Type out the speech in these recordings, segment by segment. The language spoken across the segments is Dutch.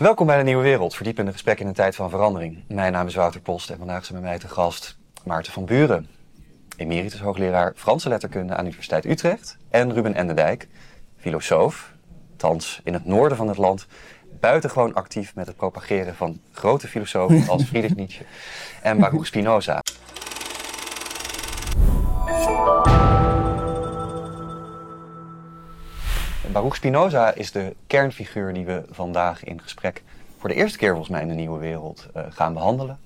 Welkom bij de Nieuwe Wereld, verdiepende gesprek in een tijd van verandering. Mijn naam is Wouter Post en vandaag zijn bij mij te gast Maarten van Buren, emeritus hoogleraar Franse letterkunde aan de Universiteit Utrecht, en Ruben Endendijk, filosoof, thans in het noorden van het land, buitengewoon actief met het propageren van grote filosofen als Friedrich Nietzsche en Baruch Spinoza. Baruch Spinoza is de kernfiguur die we vandaag in gesprek voor de eerste keer volgens mij in de Nieuwe Wereld uh, gaan behandelen.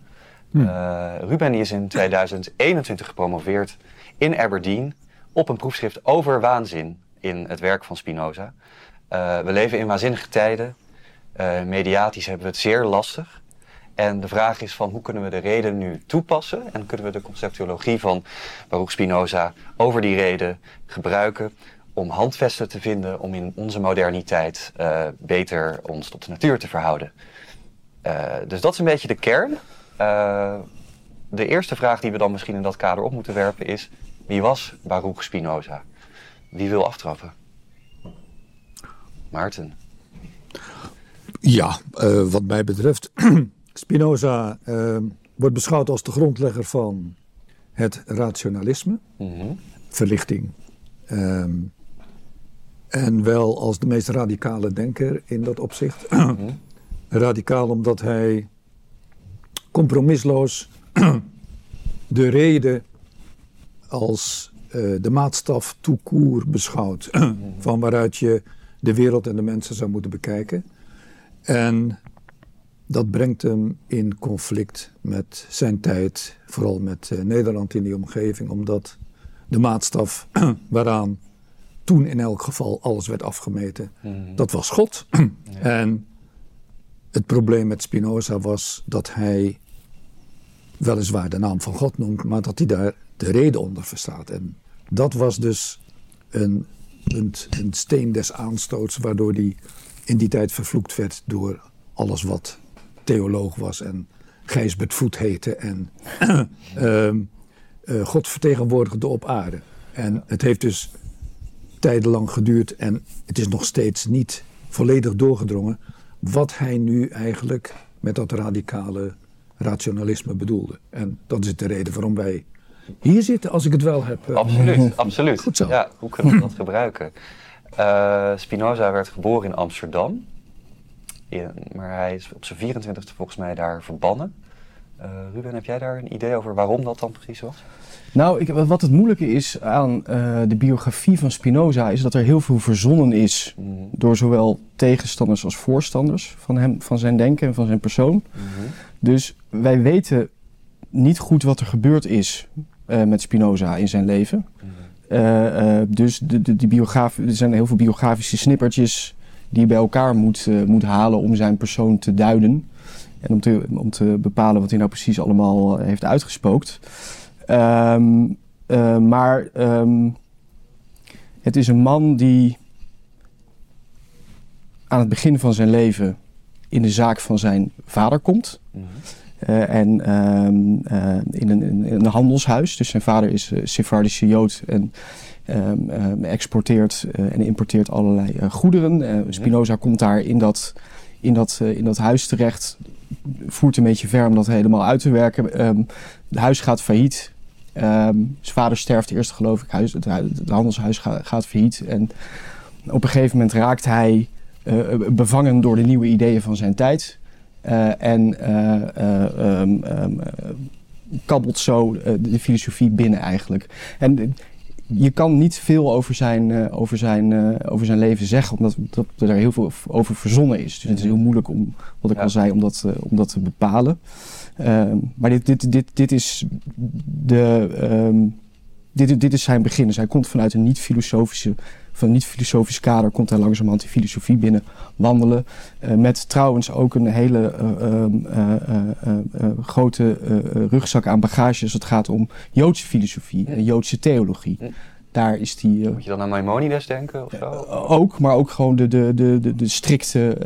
Uh, Ruben die is in 2021 gepromoveerd in Aberdeen op een proefschrift over waanzin in het werk van Spinoza. Uh, we leven in waanzinnige tijden. mediatisch hebben we het zeer lastig. En de vraag is van hoe kunnen we de reden nu toepassen en kunnen we de conceptuologie van Baruch Spinoza over die reden gebruiken om handvesten te vinden om in onze moderniteit uh, beter ons tot de natuur te verhouden. Uh, dus dat is een beetje de kern. Uh, de eerste vraag die we dan misschien in dat kader op moeten werpen is: wie was Baruch Spinoza? Wie wil aftrappen? Maarten. Ja, wat mij betreft, Spinoza wordt beschouwd als de grondlegger van het rationalisme, mm -hmm. verlichting. Um, en wel als de meest radicale denker in dat opzicht. Radicaal omdat hij compromisloos de reden als uh, de maatstaf toekoer beschouwt. Van waaruit je de wereld en de mensen zou moeten bekijken. En dat brengt hem in conflict met zijn tijd, vooral met uh, Nederland in die omgeving, omdat de maatstaf waaraan toen in elk geval alles werd afgemeten. Mhm. Dat was God. En het probleem met Spinoza was dat hij weliswaar de naam van God noemt, maar dat hij daar de reden onder verstaat. En dat was dus een, een, een steen des aanstoots, waardoor hij in die tijd vervloekt werd door alles wat theoloog was en Gijsbert Voet heette en uh, uh, God vertegenwoordigde op aarde. En het heeft dus tijdenlang geduurd en het is nog steeds niet volledig doorgedrongen wat hij nu eigenlijk met dat radicale rationalisme bedoelde. En dat is de reden waarom wij hier zitten, als ik het wel heb. Uh, absoluut, absoluut. Goed zo. Ja, hoe kunnen we dat gebruiken? Uh, Spinoza werd geboren in Amsterdam, in, maar hij is op zijn 24e volgens mij daar verbannen. Uh, Ruben, heb jij daar een idee over waarom dat dan precies was? Nou, ik, wat het moeilijke is aan uh, de biografie van Spinoza is dat er heel veel verzonnen is -hmm. door zowel tegenstanders als voorstanders van, hem, van zijn denken en van zijn persoon. -hmm. Dus wij weten niet goed wat er gebeurd is uh, met Spinoza in zijn leven. -hmm. uh, dus de, de, die biograaf, er zijn heel veel biografische snippertjes die je bij elkaar moet, moet halen om zijn persoon te duiden. En om te, om te bepalen wat hij nou precies allemaal heeft uitgespookt. Um, uh, maar um, het is een man die aan het begin van zijn leven in de zaak van zijn vader komt. Mm -hmm. uh, en um, uh, in, een, in, een, handelshuis. Dus zijn vader is uh, Sephardische Jood en exporteert en importeert allerlei goederen. Spinoza komt daar in dat, in, dat, in dat huis terecht. Voert een beetje ver om dat helemaal uit te werken. het huis gaat failliet. Um, zijn vader sterft eerst, geloof ik. Huis, het, handelshuis gaat, failliet. En op een gegeven moment raakt hij uh, bevangen door de nieuwe ideeën van zijn tijd. Uh, en um, um, kabbelt zo de filosofie binnen eigenlijk. En je kan niet veel over zijn, over zijn, over zijn leven zeggen, omdat dat, er heel veel over verzonnen is. Dus het is heel moeilijk om, wat ik ja. al zei, om dat, om dat te bepalen. Um, maar dit, dit, dit, dit is de. Um, dit, dit is zijn begin. Dus hij komt vanuit een niet-filosofische, van een niet-filosofisch kader, komt hij langzamerhand die filosofie binnen wandelen. Uh, met trouwens ook een hele uh, uh, grote rugzak aan bagage als het gaat om Joodse filosofie en Joodse theologie daar is die... Uh, Moet je dan aan Maimonides denken of zo? Uh, ook, maar ook gewoon de, de, de, de, de strikte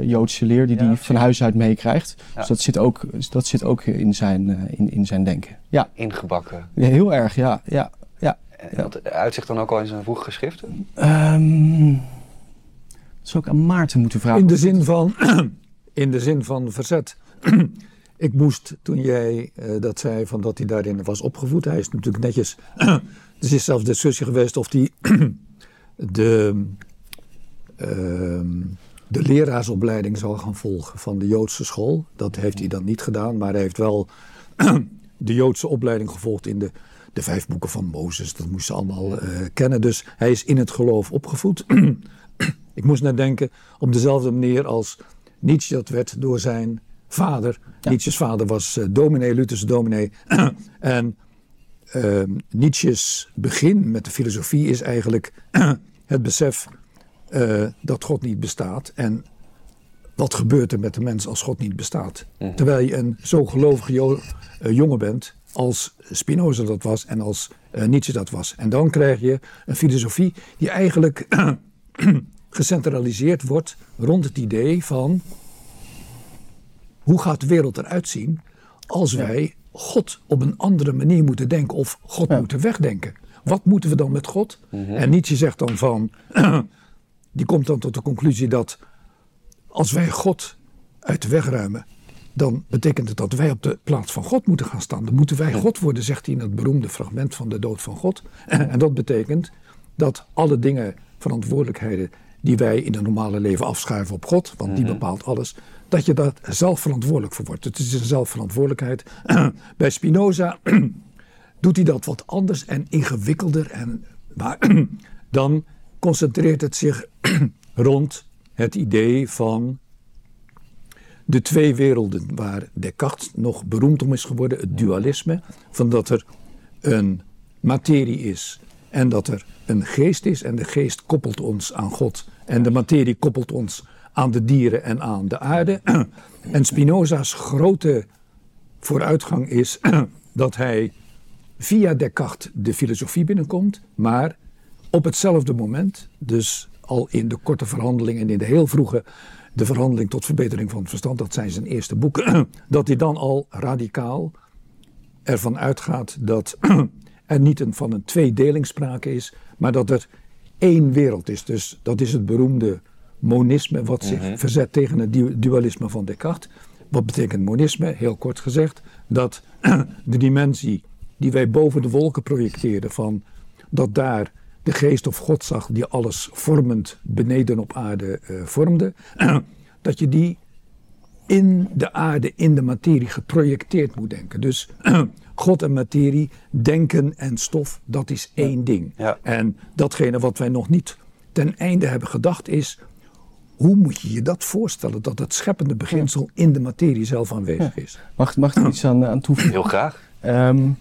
uh, Joodse leer die hij van huis uit meekrijgt. Ja. Dus dat zit ook, dat zit ook in, zijn, in, in zijn denken. Ja. Ingebakken. Ja, heel erg, ja. ja, ja. Dat uitzicht dan ook al in zijn vroege geschriften? Um, dat zou ik aan Maarten moeten vragen. In de zin van... in de zin van verzet. ik moest, toen jij eh, dat zei, van dat hij daarin was opgevoed. Hij is natuurlijk netjes. er is zelfs discussie geweest of hij de, ehm, de leraarsopleiding zou gaan volgen van de Joodse school. Dat heeft hij dan niet gedaan, maar hij heeft wel de Joodse opleiding gevolgd in de, de vijf boeken van Mozes. Dat moest ze allemaal eh, kennen. Dus hij is in het geloof opgevoed. ik moest net denken op dezelfde manier als Nietzsche dat werd door zijn vader. Nietzsche's vader was uh, dominee, Lutherse dominee. en uh, Nietzsche's begin met de filosofie is eigenlijk het besef uh, dat God niet bestaat. En wat gebeurt er met de mens als God niet bestaat? Terwijl je een zo gelovige jo jongen bent als Spinoza dat was en als uh, Nietzsche dat was. En dan krijg je een filosofie die eigenlijk gecentraliseerd wordt rond het idee van hoe gaat de wereld eruit zien als wij God op een andere manier moeten denken of God moeten wegdenken. Wat moeten we dan met God? Mhm. En Nietzsche zegt dan van, die komt dan tot de conclusie dat als wij God uit de weg ruimen, dan betekent het dat wij op de plaats van God moeten gaan staan. Dan moeten wij God worden, zegt hij in het beroemde fragment van de dood van God. En dat betekent dat alle dingen, verantwoordelijkheden die wij in het normale leven afschuiven op God, want die mhm. bepaalt alles, dat je daar zelf verantwoordelijk voor wordt. Het is een zelfverantwoordelijkheid. Bij Spinoza doet hij dat wat anders en ingewikkelder. En, maar dan concentreert het zich rond het idee van de twee werelden waar Descartes nog beroemd om is geworden, het dualisme, van dat er een materie is en dat er een geest is en de geest koppelt ons aan God en de materie koppelt ons aan de dieren en aan de aarde. En Spinoza's grote vooruitgang is dat hij via Descartes de filosofie binnenkomt, maar op hetzelfde moment, dus al in de korte verhandeling en in de heel vroege de verhandeling tot verbetering van het verstand, dat zijn zijn eerste boeken, dat hij dan al radicaal ervan uitgaat dat er niet een, van een tweedeling sprake is, maar dat er één wereld is. Dus dat is het beroemde monisme wat zich mhm. verzet tegen het dualisme van Descartes. Wat betekent monisme? Heel kort gezegd, dat de dimensie die wij boven de wolken projecteerden, van dat daar de geest of God zag die alles vormend beneden op aarde uh, vormde, dat je die in de aarde, in de materie geprojecteerd moet denken. Dus God en materie, denken en stof, dat is één ding. En datgene wat wij nog niet ten einde hebben gedacht is, hoe moet je je dat voorstellen dat het scheppende beginsel in de materie zelf aanwezig is? Mag, mag ik iets aan, aan toevoegen? Heel graag. Um,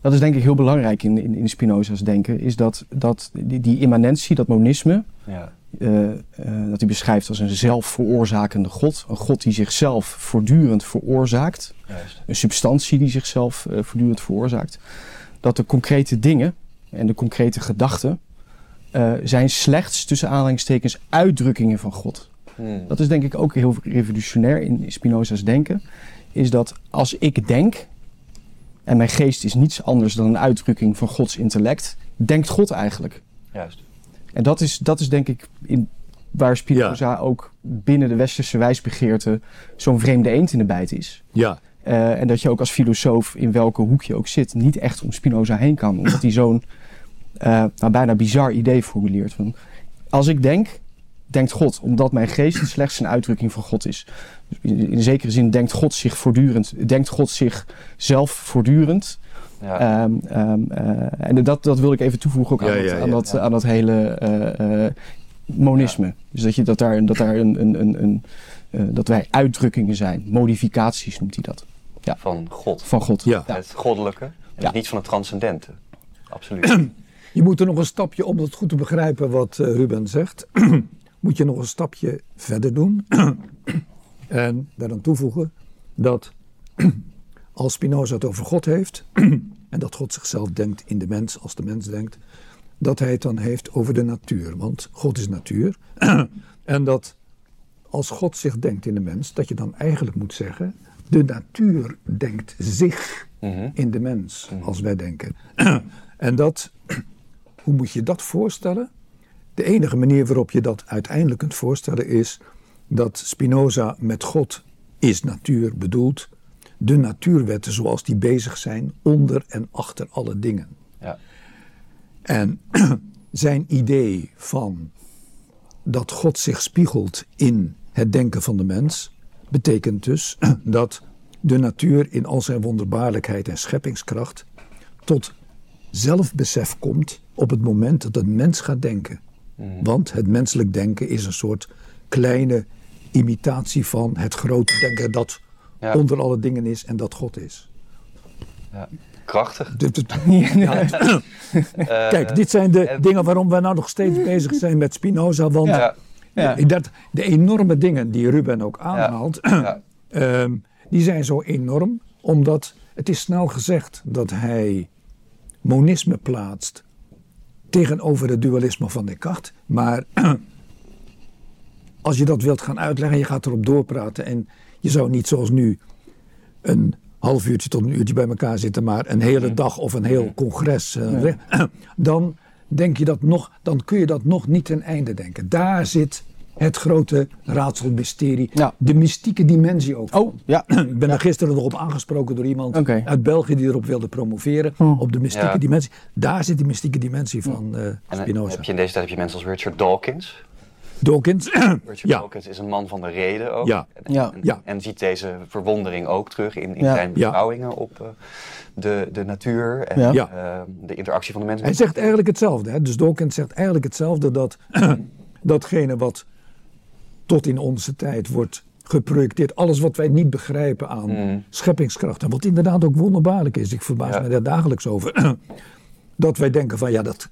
dat is denk ik heel belangrijk in, in, in Spinoza's denken, is dat, dat die, die immanentie, dat monisme, ja. uh, uh, dat hij beschrijft als een zelfveroorzakende God. Een God die zichzelf voortdurend veroorzaakt. Juist. Een substantie die zichzelf uh, voortdurend veroorzaakt. Dat de concrete dingen en de concrete gedachten zijn slechts tussen aanhalingstekens uitdrukkingen van God. Hmm. Dat is denk ik ook heel revolutionair in Spinoza's denken. Is dat als ik denk, en mijn geest is niets anders dan een uitdrukking van Gods intellect. Denkt God eigenlijk. Juist. En dat is, dat is denk ik in, waar Spinoza ook binnen de westerse wijsbegeerte zo'n vreemde eend in de bijt is. Ja. Uh, en dat je ook als filosoof, in welke hoek je ook zit, niet echt om Spinoza heen kan. Omdat hij zo'n uh, nou, bijna bizar idee formuleert. Van, als ik denk, denkt God, omdat mijn geest slechts een uitdrukking van God is. Dus in, in zekere zin denkt God zich voortdurend, denkt God zichzelf voortdurend. Ja. Um, um, uh, en dat, dat wil ik even toevoegen ook aan, ja, dat, ja, aan, dat, aan dat hele uh, uh, monisme. Dus dat, je, dat daar, dat daar een, een, een, een dat wij uitdrukkingen zijn, modificaties noemt hij dat. Ja. Van God. Van God. Ja. Het goddelijke, en niet van het transcendente. Absoluut. Je moet er nog een stapje om het goed te begrijpen wat Ruben zegt moet je nog een stapje verder doen. en daaraan toevoegen dat als Spinoza het over God heeft, en dat God zichzelf denkt in de mens als de mens denkt, dat hij het dan heeft over de natuur. Want God is natuur. en dat als God zich denkt in de mens, dat je dan eigenlijk moet zeggen, de natuur denkt zich mhm. in de mens mhm. als wij denken. en dat, hoe moet je dat voorstellen? De enige manier waarop je dat uiteindelijk kunt voorstellen is dat Spinoza met God is natuur bedoelt. De natuurwetten zoals die bezig zijn onder en achter alle dingen. Ja. En zijn idee van dat God zich spiegelt in het denken van de mens, betekent dus dat de natuur in al zijn wonderbaarlijkheid en scheppingskracht tot zelfbesef komt op het moment dat een mens gaat denken. Want het menselijk denken is een soort kleine imitatie van het grote denken dat Ja. onder alle dingen is en dat God is. Ja. Krachtig. Ja. Eh, Kijk, dit zijn de en- dingen waarom we nou nog steeds bezig zijn met Spinoza. Want Ja. Ja. dat, de enorme dingen die Ruben ook aanhaalt, Ja. ehm, die zijn zo enorm omdat het is snel gezegd dat hij monisme plaatst tegenover het dualisme van Descartes. Maar als je dat wilt gaan uitleggen, je gaat erop doorpraten en je zou niet zoals nu een half uurtje tot een uurtje bij elkaar zitten, maar een hele dag of een heel congres, eh, dan denk je dat nog, dan kun je dat nog niet ten einde denken. Daar zit het grote raadselmysterie, Ja. de mystieke dimensie ook. Oh, ja. Ik ben er gisteren nog op aangesproken door iemand uit België die erop wilde promoveren. Oh. Op de mystieke Ja. dimensie. Daar zit die mystieke dimensie van eh En dan Spinoza. heb je in deze tijd heb je mensen als Richard Dawkins. Dawkins. Richard ja. Dawkins is een man van de reden ook. Ja. En, Ja. en, Ja. en ziet deze verwondering ook terug in, in Ja. zijn Ja. beschouwingen op eh, de, de natuur en de interactie van de mensen. Hij zegt eigenlijk hetzelfde. Hè? Dus Dawkins zegt eigenlijk hetzelfde dat datgene wat tot in onze tijd wordt geprojecteerd, alles wat wij niet begrijpen aan Mm. scheppingskracht, en wat inderdaad ook wonderbaarlijk is, ik verbaas Ja. me daar dagelijks over, dat wij denken van ja, dat,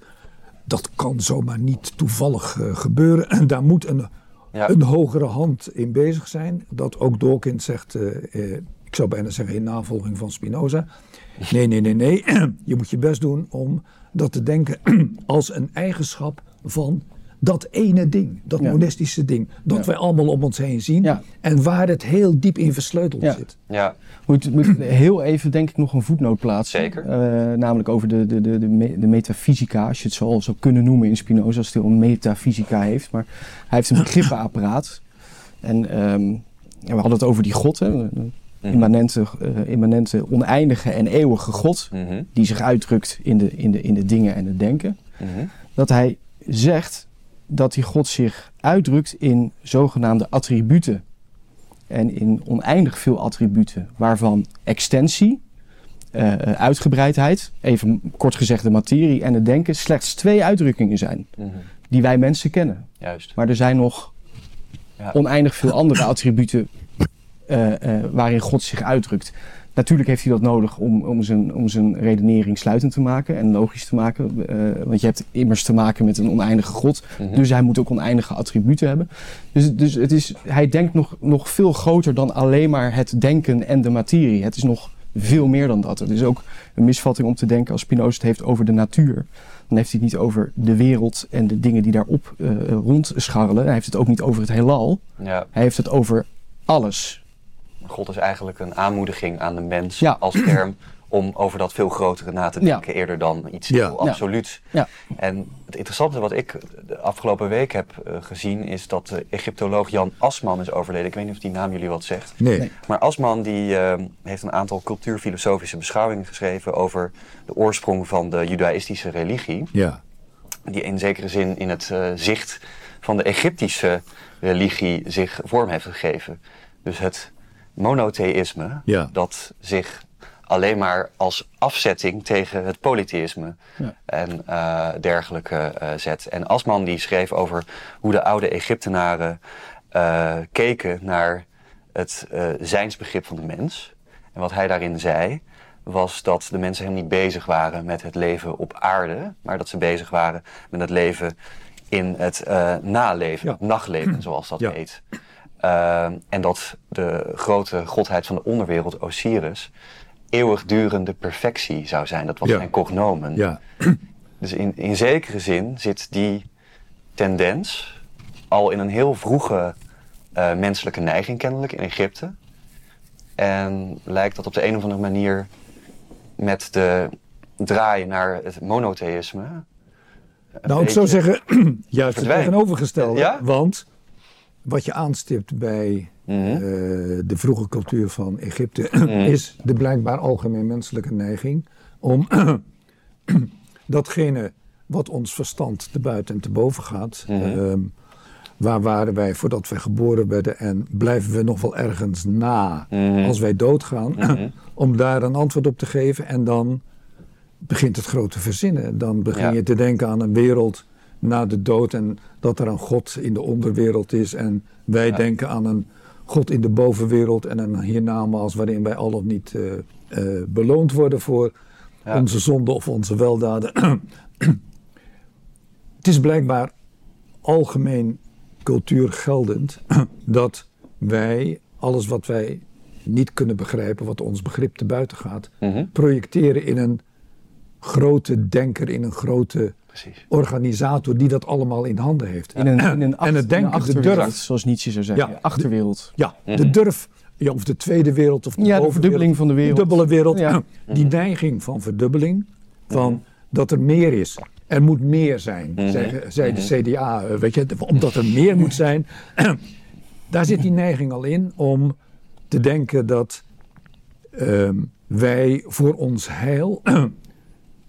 dat kan zomaar niet toevallig eh, gebeuren. En daar moet een, Ja. een hogere hand in bezig zijn. Dat ook Dawkins zegt, eh, eh, ik zou bijna zeggen in navolging van Spinoza. Nee, nee, nee, nee. Je moet je best doen om dat te denken als een eigenschap van dat ene ding. Dat Ja. monistische ding. Dat Ja. wij allemaal om ons heen zien. Ja. En waar het heel diep in versleuteld Ja. zit. Ja, Moet, moet heel even denk ik nog een voetnoot plaatsen. Zeker. Eh, namelijk over de, de, de, de, me- de metafysica, als je het zo al zou kunnen noemen in Spinoza, als hij al een metafysica heeft. Maar hij heeft een begrippenapparaat. En ehm, we hadden het over die God, hè, een immanente, eh, immanente, oneindige en eeuwige God. Mhm. Die zich uitdrukt in de, in, de, in de dingen en het denken. Mhm. Dat hij zegt dat die God zich uitdrukt in zogenaamde attributen. En in oneindig veel attributen, waarvan extensie, eh, eh, uitgebreidheid, even kort gezegd de materie en het denken, slechts twee uitdrukkingen zijn Mhm. die wij mensen kennen. Juist. Maar er zijn nog Ja. oneindig veel andere attributen eh, waarin God zich uitdrukt. Natuurlijk heeft hij dat nodig om, om, zijn, om zijn redenering sluitend te maken en logisch te maken. eh, want je hebt immers te maken met een oneindige God. Mhm. Dus hij moet ook oneindige attributen hebben. Dus, dus het is, hij denkt nog, nog veel groter dan alleen maar het denken en de materie. Het is nog veel meer dan dat. Het is ook een misvatting om te denken als Spinoza het heeft over de natuur. Dan heeft hij het niet over de wereld en de dingen die daarop eh rondscharrelen. Hij heeft het ook niet over het heelal. Ja. Hij heeft het over alles. God is eigenlijk een aanmoediging aan de mens Ja. als term om over dat veel grotere na te Ja. denken eerder dan iets Ja. heel Ja. absoluuts. Ja. En het interessante wat ik de afgelopen week heb eh, gezien is dat de Egyptoloog Jan Asman is overleden. Ik weet niet of die naam jullie wat zegt. Nee. Nee. Maar Asman die, eh, heeft een aantal cultuurfilosofische beschouwingen geschreven over de oorsprong van de judaïstische religie. Ja. Die in zekere zin in het eh, zicht van de Egyptische religie zich vorm heeft gegeven. Dus het monotheïsme, Ja. dat zich alleen maar als afzetting tegen het polytheïsme Ja. en eh, dergelijke eh, zet. En Asman die schreef over hoe de oude Egyptenaren eh, keken naar het zijnsbegrip van de mens. En wat hij daarin zei, was dat de mensen helemaal niet bezig waren met het leven op aarde, maar dat ze bezig waren met het leven in het naleven, Ja. het nachtleven, zoals dat heet. Ehm, en dat de grote godheid van de onderwereld, Osiris, eeuwigdurende perfectie zou zijn. Dat was Ja. zijn cognomen. Ja. Dus in, in zekere zin zit die tendens al in een heel vroege eh, menselijke neiging kennelijk in Egypte. En lijkt dat op de een of andere manier met de draai naar het monotheïsme. een Nou, ik zou zeggen, juist het tegenovergestelde. Ja? Want wat je aanstipt bij Mhm. eh, de vroege cultuur van Egypte, Mhm. is de blijkbaar algemeen menselijke neiging om datgene wat ons verstand te buiten en te boven gaat. Mhm. ehm, waar waren wij voordat wij geboren werden en blijven we nog wel ergens na als wij doodgaan? Om daar een antwoord op te geven en dan begint het grote verzinnen. Dan begin Ja. je te denken aan een wereld na de dood en dat er een God in de onderwereld is en wij Ja. denken aan een God in de bovenwereld en een hiernamaals waarin wij al of niet eh, eh, beloond worden voor Ja. onze zonde of onze weldaden. het is blijkbaar algemeen cultuurgeldend dat wij alles wat wij niet kunnen begrijpen, wat ons begrip te buiten gaat, Mhm. projecteren in een grote denker, in een grote Precies. organisator die dat allemaal in handen heeft. In een, in een, acht- en het in denken, een de achterwereld, durf. zoals Nietzsche zou zeggen. Ja. achterwereld. Ja, Mhm. de durf, ja, of de tweede wereld of de Ja, de bovenwereld. verdubbeling van de wereld. De dubbele wereld. Ja. Die neiging van verdubbeling, van Mhm. dat er meer is. Er moet meer zijn, Mhm. zei, zei de CDA. eh, Weet je, omdat er meer moet zijn. Daar zit die neiging al in om te denken dat ehm, wij voor ons heil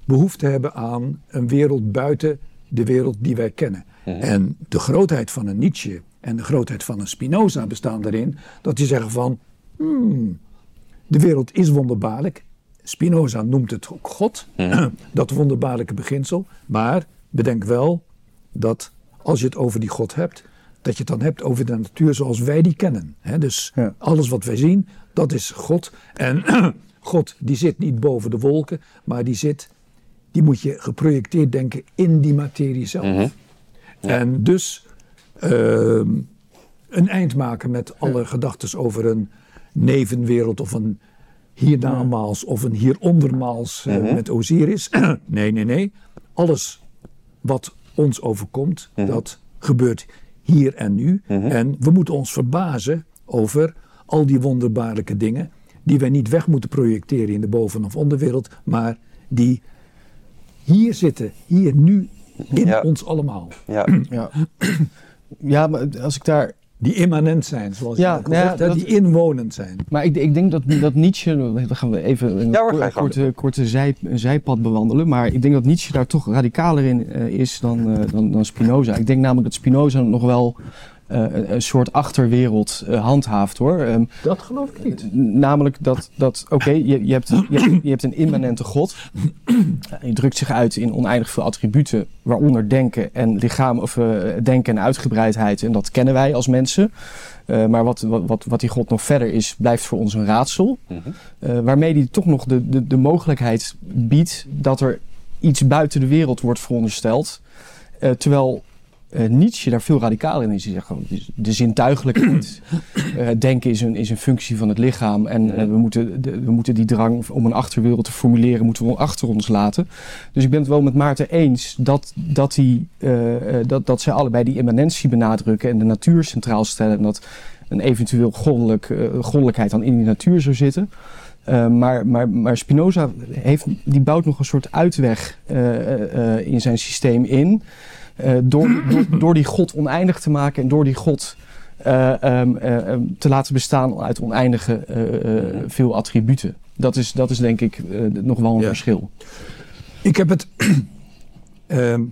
behoefte hebben aan een wereld buiten de wereld die wij kennen. Mhm. En de grootheid van een Nietzsche en de grootheid van een Spinoza bestaan daarin dat die zeggen van, hmm, de wereld is wonderbaarlijk. Spinoza noemt het ook God, Mhm. dat wonderbaarlijke beginsel. Maar bedenk wel dat als je het over die God hebt, dat je het dan hebt over de natuur zoals wij die kennen. Hè, dus Ja. alles wat wij zien, dat is God. En God die zit niet boven de wolken, maar die zit, die moet je geprojecteerd denken in die materie zelf. Mhm. En dus ehm, een eind maken met alle gedachten over een nevenwereld of een hiernamaals of een hierondermaals Mhm. met Osiris. nee, nee, nee. Alles wat ons overkomt, Mhm. dat gebeurt hier en nu. En we moeten ons verbazen over al die wonderbaarlijke dingen die wij niet weg moeten projecteren in de boven- of onderwereld, maar die hier zitten, hier nu in Ja. ons allemaal. Ja. Ja. ja, maar als ik daar Die immanent zijn, zoals Ja, je ja, dat- die inwonend zijn. Maar ik, ik denk dat, dat Nietzsche, dan gaan we even een Ja hoor, korte, korte zij, een zijpad bewandelen. Maar ik denk dat Nietzsche daar toch radicaler in eh, is dan, eh, dan, dan Spinoza. Ik denk namelijk dat Spinoza nog wel eh, een, een soort achterwereld eh, handhaaft hoor. Ehm, Dat geloof ik niet. namelijk dat, dat oké, je, je, hebt, je, hebt, je hebt een immanente God. Die drukt zich uit in oneindig veel attributen, waaronder denken en lichaam, of eh, denken en uitgebreidheid. En dat kennen wij als mensen. Eh, maar wat, wat, wat, wat die God nog verder is, blijft voor ons een raadsel. Mhm. Eh, waarmee hij toch nog de, de, de mogelijkheid biedt dat er iets buiten de wereld wordt verondersteld. Eh, terwijl eh, Nietzsche daar veel radicaler in is. Hij zegt gewoon, de zintuigelijkheid. Eh, denken is een, is een functie van het lichaam. En eh, we, moeten, de- we moeten die drang om een achterwereld te formuleren, moeten we achter ons laten. Dus ik ben het wel met Maarten eens dat, dat, die, dat, dat zij allebei die immanentie benadrukken en de natuur centraal stellen. En dat een eventueel goddelijk, goddelijkheid dan in die natuur zou zitten. Maar, maar, maar Spinoza heeft, die bouwt nog een soort uitweg in zijn systeem in. Eh, door, door, door die God oneindig te maken en door die God eh, ehm, eh, ehm, te laten bestaan uit oneindige veel attributen. Dat is, dat is denk ik nog wel een Ja. verschil. Ik heb het, ehm,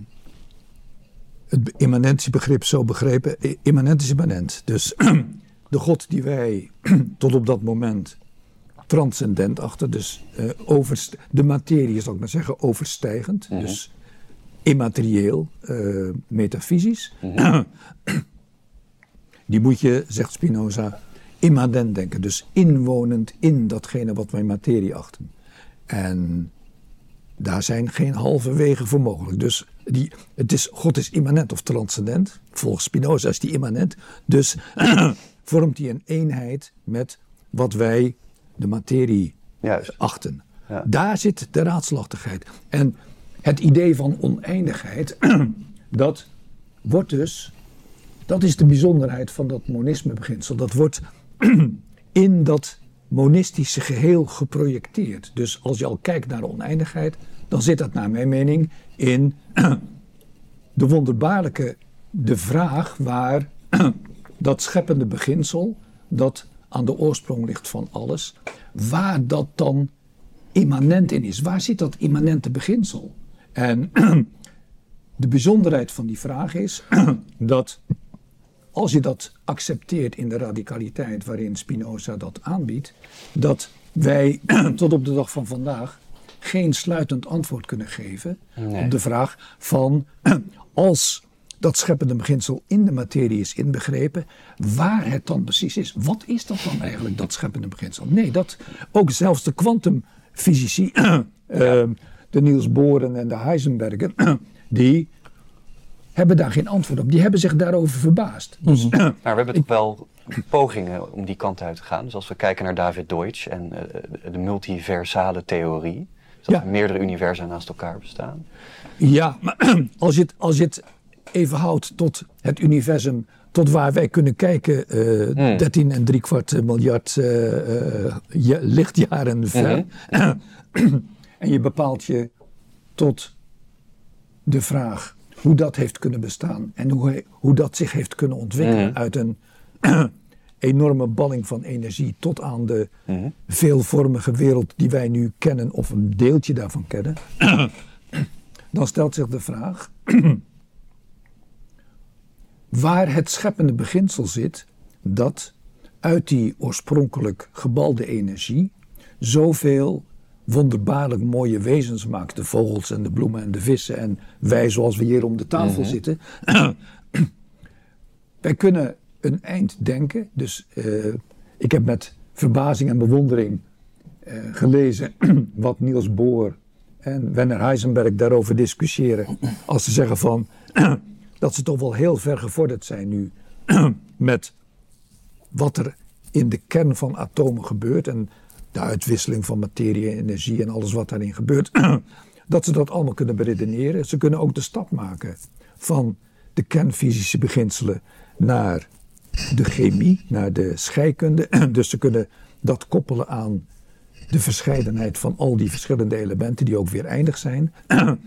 het immanentiebegrip zo begrepen. Immanent is immanent. Dus de God die wij tot op dat moment transcendent achter, dus de materie, zal ik maar zeggen, overstijgend. Mhm. Dus immaterieel, eh, metafysisch. Die moet je, zegt Spinoza, immanent denken. Dus inwonend in datgene wat wij materie achten. En daar zijn geen halve wegen voor mogelijk. Dus die, het is, God is immanent of transcendent. Volgens Spinoza is die immanent. Dus vormt hij een eenheid met wat wij de materie Juist. achten. Ja. Daar zit de raadslachtigheid. En het idee van oneindigheid, dat wordt dus, dat is de bijzonderheid van dat monisme-beginsel. Dat wordt in dat monistische geheel geprojecteerd. Dus als je al kijkt naar oneindigheid, dan zit dat naar mijn mening in de wonderbaarlijke, de vraag waar dat scheppende beginsel dat aan de oorsprong ligt van alles, waar dat dan immanent in is. Waar zit dat immanente beginsel? En de bijzonderheid van die vraag is dat als je dat accepteert in de radicaliteit waarin Spinoza dat aanbiedt, dat wij tot op de dag van vandaag geen sluitend antwoord kunnen geven op de vraag van als dat scheppende beginsel in de materie is inbegrepen, waar het dan precies is. Wat is dat dan eigenlijk, dat scheppende beginsel? Nee, dat ook zelfs de kwantumfysici, uh, de Niels Bohren en de Heisenbergen, die hebben daar geen antwoord op. Die hebben zich daarover verbaasd. Dus, mm we hebben toch wel pogingen om die kant uit te gaan. Dus als we kijken naar David Deutsch en uh, de multiversale theorie. Dus dat er meerdere universa naast elkaar bestaan. Ja, maar als je het, als je het even houdt tot het universum tot waar wij kunnen kijken, uh, hmm. 13 en drie kwart miljard uh, lichtjaren ver. Hmm. En je bepaalt je tot de vraag hoe dat heeft kunnen bestaan en hoe, hoe dat zich heeft kunnen ontwikkelen hmm. uit een enorme balling van energie tot aan de veelvormige wereld die wij nu kennen of een deeltje daarvan kennen. Dan stelt zich de vraag waar het scheppende beginsel zit dat uit die oorspronkelijk gebalde energie zoveel wonderbaarlijk mooie wezens maakt. De vogels en de bloemen en de vissen en wij zoals we hier om de tafel mhm. zitten. wij kunnen een eind denken. Dus uh, ik heb met verbazing en bewondering uh, gelezen wat Niels Bohr en Werner Heisenberg daarover discussiëren. Als ze zeggen van dat ze toch wel heel ver gevorderd zijn nu met wat er in de kern van atomen gebeurt en de uitwisseling van materie en energie en alles wat daarin gebeurt, dat ze dat allemaal kunnen beredeneren. Ze kunnen ook de stap maken van de kernfysische beginselen naar de chemie, naar de scheikunde. Dus ze kunnen dat koppelen aan de verscheidenheid van al die verschillende elementen die ook weer eindig zijn.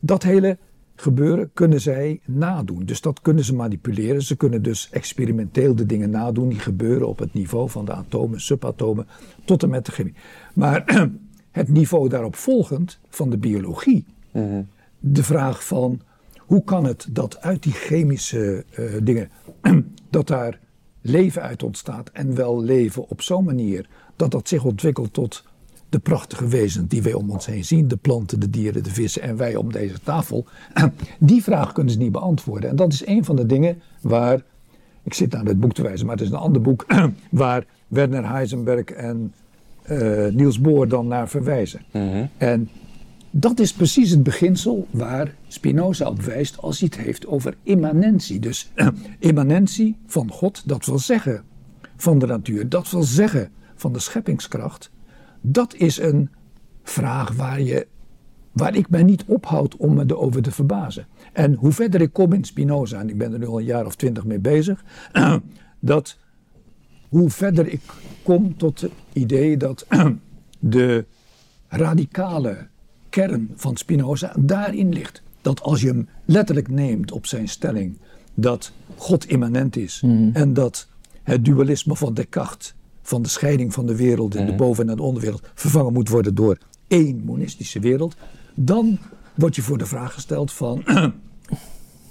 Dat hele gebeuren, kunnen zij nadoen. Dus dat kunnen ze manipuleren. Ze kunnen dus experimenteel de dingen nadoen die gebeuren op het niveau van de atomen, subatomen, tot en met de chemie. Maar het niveau daarop volgend van de biologie. Mhm. De vraag van hoe kan het dat uit die chemische uh, dingen, dat daar leven uit ontstaat en wel leven op zo'n manier dat dat zich ontwikkelt tot de prachtige wezens die wij om ons heen zien, de planten, de dieren, de vissen en wij om deze tafel, die vraag kunnen ze niet beantwoorden. En dat is een van de dingen waar, ik zit naar het boek te wijzen, maar het is een ander boek, waar Werner Heisenberg en uh, Niels Bohr dan naar verwijzen. Mhm. En dat is precies het beginsel waar Spinoza op wijst als hij het heeft over immanentie. Dus immanentie van God, dat wil zeggen van de natuur, dat wil zeggen van de scheppingskracht. Dat is een vraag waar, je, waar ik mij niet ophoud om me erover te verbazen. En hoe verder ik kom in Spinoza, en ik ben er nu al een jaar of twintig mee bezig, dat hoe verder ik kom tot het idee dat de radicale kern van Spinoza daarin ligt. Dat als je hem letterlijk neemt op zijn stelling dat God immanent is mhm. en dat het dualisme van Descartes van de scheiding van de wereld in de mhm. boven- en de onderwereld vervangen moet worden door één monistische wereld, dan word je voor de vraag gesteld van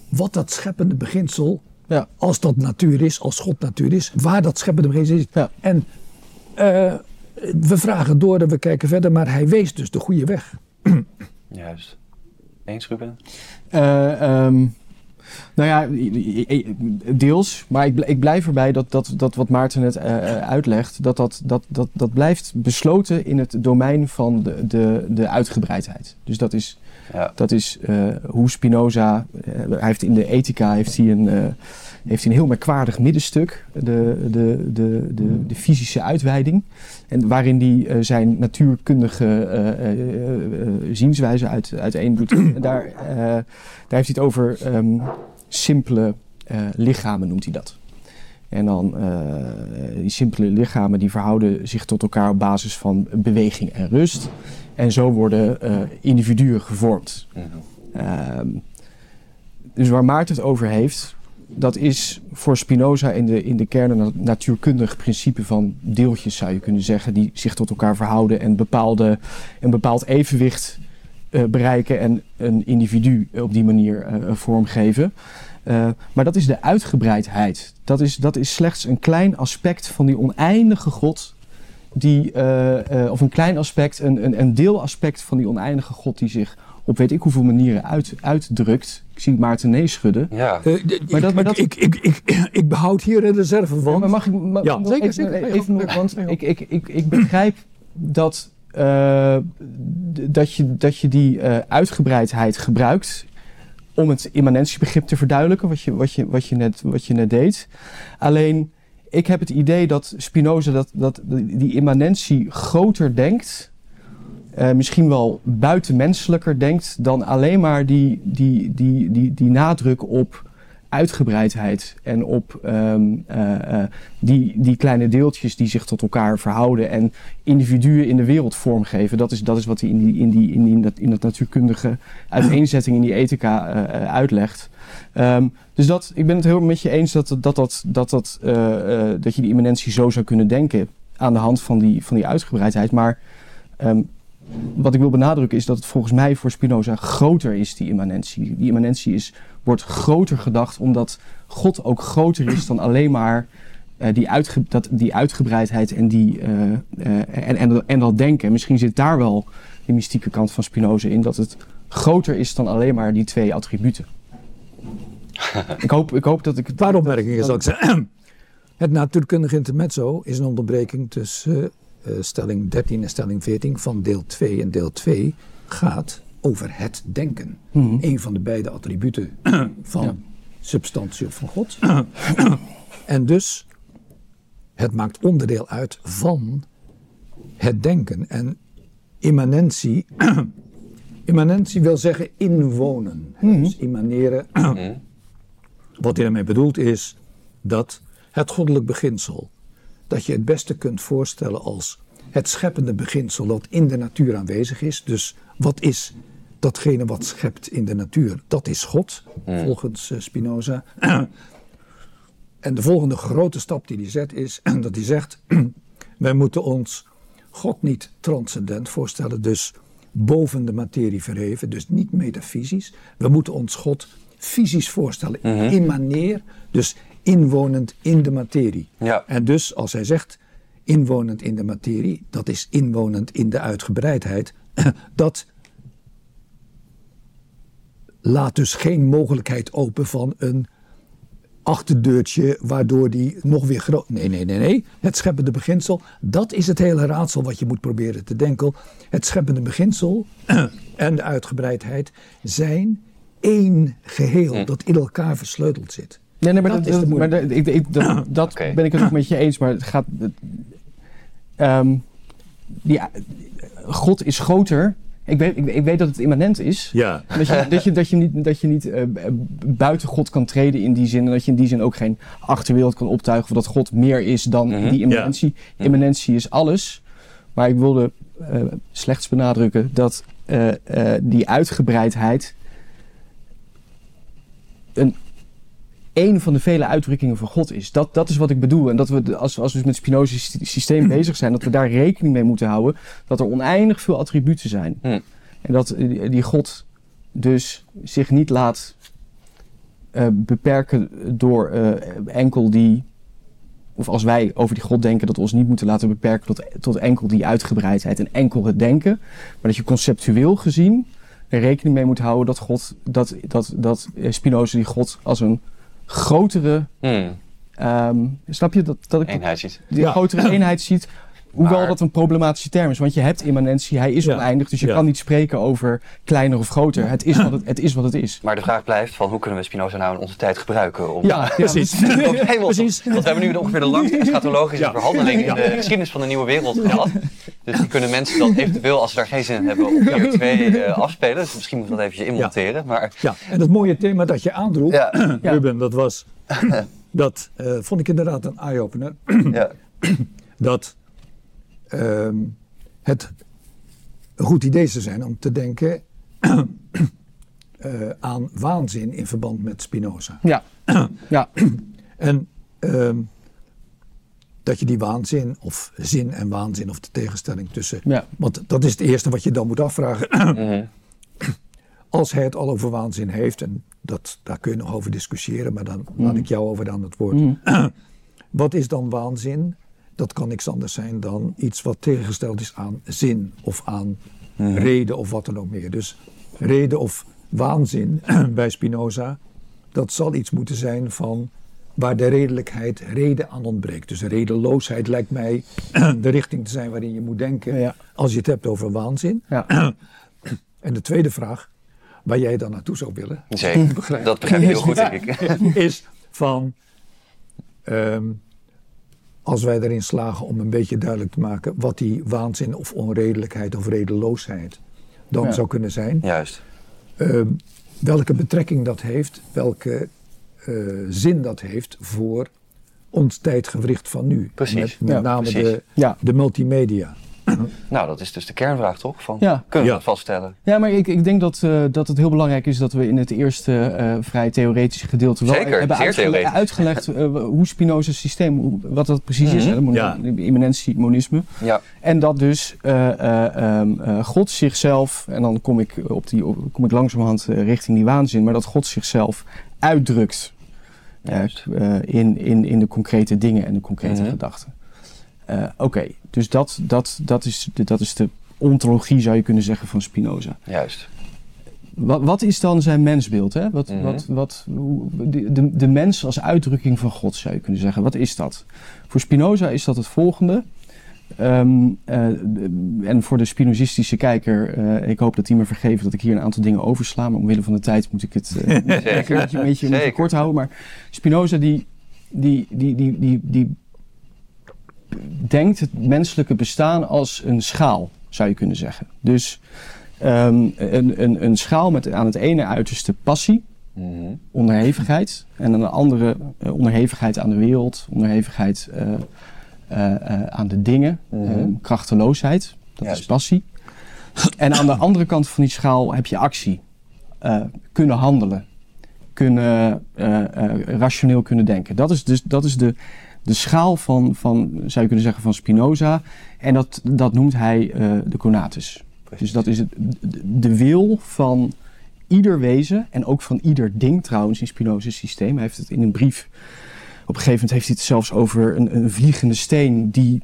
wat dat scheppende beginsel, ja. als dat natuur is, als God natuur is, waar dat scheppende beginsel is. Ja. En uh, we vragen door en we kijken verder, maar hij wees dus de goede weg. Juist. Eens, Ruben? Uh, um, nou ja, deels. Maar ik, ik blijf erbij dat, dat, dat wat Maarten net uh, uitlegt, dat dat, dat, dat dat blijft besloten in het domein van de, de, de uitgebreidheid. Dus dat is, ja. dat is uh, hoe Spinoza, hij heeft in de ethica heeft hij een, heeft hij een heel merkwaardig middenstuk, de, de, de, de, de fysische uitweiding. En waarin hij zijn natuurkundige zienswijze uit, uiteendoet. daar, daar heeft hij het over um, simpele lichamen, noemt hij dat. En dan uh, die simpele lichamen die verhouden zich tot elkaar op basis van beweging en rust. En zo worden uh, individuen gevormd. Mm dus waar Maarten het over heeft, dat is voor Spinoza in de, in de kern een natuurkundig principe van deeltjes, zou je kunnen zeggen, die zich tot elkaar verhouden en bepaalde, een bepaald evenwicht uh, bereiken en een individu op die manier vormgeven. Uh, maar dat is de uitgebreidheid. Dat is, dat is slechts een klein aspect van die oneindige God. Die, of een klein aspect, een, een, een deelaspect van die oneindige God die zich op weet ik hoeveel manieren uit, uitdrukt. Ik zie Maarten nee schudden. Ja. Uh, maar dat, maar dat... Ik, ik, ik, ik, ik behoud hier een reserve van. Ja, maar mag ik ma ja, zeker, even, zeker. even nog, want ik, ik, ik, ik begrijp dat, uh, dat, je, dat je die uh, uitgebreidheid gebruikt om het immanentiebegrip te verduidelijken, wat je, wat je, wat je, net, wat je net deed. Alleen, ik heb het idee dat Spinoza dat, dat die immanentie groter denkt uh, misschien wel buitenmenselijker denkt dan alleen maar die, die, die, die, die nadruk op uitgebreidheid en op um, uh, uh, die, die kleine deeltjes die zich tot elkaar verhouden en individuen in de wereld vormgeven. Dat is, dat is wat hij in, die, in, die, in, die, in, dat, in dat natuurkundige uiteenzetting in die ethica uitlegt. Um, dus dat, ik ben het heel met je eens dat, dat, dat, dat, dat, dat je die immanentie zo zou kunnen denken aan de hand van die, van die uitgebreidheid. Maar um, wat ik wil benadrukken is dat het volgens mij voor Spinoza groter is, die immanentie. Die immanentie is, wordt groter gedacht omdat God ook groter is dan alleen maar uh, die, uitge dat, die uitgebreidheid en, die, uh, uh, en, en, en dat denken. Misschien zit daar wel de mystieke kant van Spinoza in, dat het groter is dan alleen maar die twee attributen. ik, hoop, ik hoop dat ik... Een paar opmerkingen zal ik zeggen. Het natuurkundige intermezzo is een onderbreking tussen uh, stelling 13 en stelling 14 van deel 2. En deel 2 gaat over het denken. Mm -hmm. Een van de beide attributen van ja. substantie of van God. en dus, het maakt onderdeel uit van het denken. En immanentie, immanentie wil zeggen inwonen. Mm -hmm. Dus immaneren. Wat hij daarmee bedoelt is dat het goddelijk beginsel dat je het beste kunt voorstellen als het scheppende beginsel dat in de natuur aanwezig is. Dus wat is datgene wat schept in de natuur? Dat is God, mm. volgens uh, Spinoza. en de volgende grote stap die hij zet is dat hij zegt: wij moeten ons God niet transcendent voorstellen, dus boven de materie verheven, dus niet metafysisch. We moeten ons God fysisch voorstellen, mm -hmm. immaneer, dus inwonend in de materie. Ja. En dus als hij zegt inwonend in de materie, dat is inwonend in de uitgebreidheid, dat laat dus geen mogelijkheid open van een achterdeurtje waardoor die nog weer groot. Nee, nee, nee, nee. Het scheppende beginsel, dat is het hele raadsel wat je moet proberen te denken. Het scheppende beginsel en de uitgebreidheid zijn één geheel hm. dat in elkaar versleuteld zit. Nee, nee, maar dat, dat, maar dat, ik, ik, dat, dat okay. ben ik het ook met je eens. Maar het gaat. Um, die, God is groter. Ik weet, ik, ik, weet dat het immanent is. Ja. Dat je, dat je, dat je niet, dat je niet uh, buiten God kan treden in die zin. En dat je in die zin ook geen achterwereld kan optuigen. Of dat God meer is dan mm -hmm. die immanentie. Ja. Immanentie is alles. Maar ik wilde uh, slechts benadrukken dat uh, die uitgebreidheid. een een van de vele uitdrukkingen van God is. Dat, dat is wat ik bedoel. En dat we, als, als we met het Spinoza's systeem bezig zijn, dat we daar rekening mee moeten houden dat er oneindig veel attributen zijn. Hm. En dat die God dus zich niet laat uh, beperken door uh, enkel die. Of als wij over die God denken, dat we ons niet moeten laten beperken tot, tot enkel die uitgebreidheid en enkel het denken. Maar dat je conceptueel gezien er rekening mee moet houden dat God, dat, dat, dat Spinoza die God als een grotere. Hmm. Um, snap je dat, dat ik eenheid ziet? Die ja. grotere eenheid ziet. Hoewel maar, dat een problematische term is, want je hebt immanentie, hij is ja. oneindig, dus je ja. kan niet spreken over kleiner of groter. Het is, wat het, het is wat het is. Maar de vraag blijft van hoe kunnen we Spinoza nou in onze tijd gebruiken? Om ja, precies. want, precies. Want we hebben nu ongeveer de langste eschatologische verhandeling in de geschiedenis van de nieuwe wereld gehad. Dus die kunnen mensen dan eventueel, als ze daar geen zin in hebben, op keer twee uh, afspelen. Dus misschien moeten we dat eventjes inmonteren. Maar... Ja, en het mooie thema dat je aandroeg, Ruben, dat was... dat uh, vond ik inderdaad een eye-opener. ja. dat um, het een goed idee zou zijn om te denken. eh, aan waanzin in verband met Spinoza. Ja. ja. En ehm, dat je die waanzin, of zin en waanzin, of de tegenstelling tussen. Ja. Want dat is het eerste wat je dan moet afvragen. Mhm. Als hij het al over waanzin heeft, en dat, daar kun je nog over discussiëren, maar dan Mm. laat ik jou over aan het woord. Mm. Wat is dan waanzin? Dat kan niks anders zijn dan iets wat tegengesteld is aan zin of aan Mhm. reden of wat dan ook meer. Dus reden of waanzin bij Spinoza, dat zal iets moeten zijn van waar de redelijkheid reden aan ontbreekt. Dus redeloosheid lijkt mij de richting te zijn waarin je moet denken Ja. als je het hebt over waanzin. Ja. En de tweede vraag, waar jij dan naartoe zou willen, Zeker. Begrijp. Dat begrijp ik heel goed, denk ik. is van ehm, als wij erin slagen om een beetje duidelijk te maken wat die waanzin of onredelijkheid of redeloosheid dan Ja. zou kunnen zijn. Juist. Ehm, welke betrekking dat heeft, welke eh, zin dat heeft voor ons tijdgewricht van nu. Precies. Met, met Ja, name precies. De, Ja. de multimedia. Nou, dat is dus de kernvraag, toch? Van, Ja. Kunnen we Ja. dat vaststellen? Ja, maar ik, ik denk dat, eh, dat het heel belangrijk is dat we in het eerste eh, vrij theoretische gedeelte wel Zeker, hebben zeer uitgele- theoretisch. uitgelegd eh, hoe Spinoza's systeem, hoe- wat dat precies is, Mhm. hè, de mon- Ja. de immanentie, monisme. Ja. En dat dus eh, eh, ehm, eh, God zichzelf, en dan kom ik, op die, op- kom ik langzamerhand richting die waanzin, maar dat God zichzelf uitdrukt in, in, in de concrete dingen en de concrete Mhm. gedachten. Eh, Oké, dus dat, dat, dat, is de, dat is de ontologie, zou je kunnen zeggen, van Spinoza. Juist. Wat, wat is dan zijn mensbeeld? Hè? Wat, Mhm. wat, wat, de, de, de mens als uitdrukking van God, zou je kunnen zeggen. Wat is dat? Voor Spinoza is dat het volgende. Ehm, eh, en voor de Spinozistische kijker, eh, ik hoop dat hij me vergeeft dat ik hier een aantal dingen oversla. Maar omwille van de tijd moet ik het een beetje, een beetje, een kort houden. Maar Spinoza die, die, die, die, die, die denkt het menselijke bestaan als een schaal, zou je kunnen zeggen. Dus ehm, een, een, een schaal met aan het ene uiterste passie, Mhm. onderhevigheid. En aan de andere eh, onderhevigheid aan de wereld, onderhevigheid eh, eh, aan de dingen, Mhm. krachteloosheid. Dat Juist. is passie. En aan de andere kant van die schaal heb je actie. Kunnen handelen. Kunnen, rationeel kunnen denken. Dat is dus dat is de, de schaal van, van, zou je kunnen zeggen, van Spinoza. En dat, dat noemt hij eh, de conatus. Dus dat is het, de, de wil van ieder wezen en ook van ieder ding trouwens in Spinoza's systeem. Hij heeft het in een brief, op een gegeven moment heeft hij het zelfs over een, een vliegende steen die,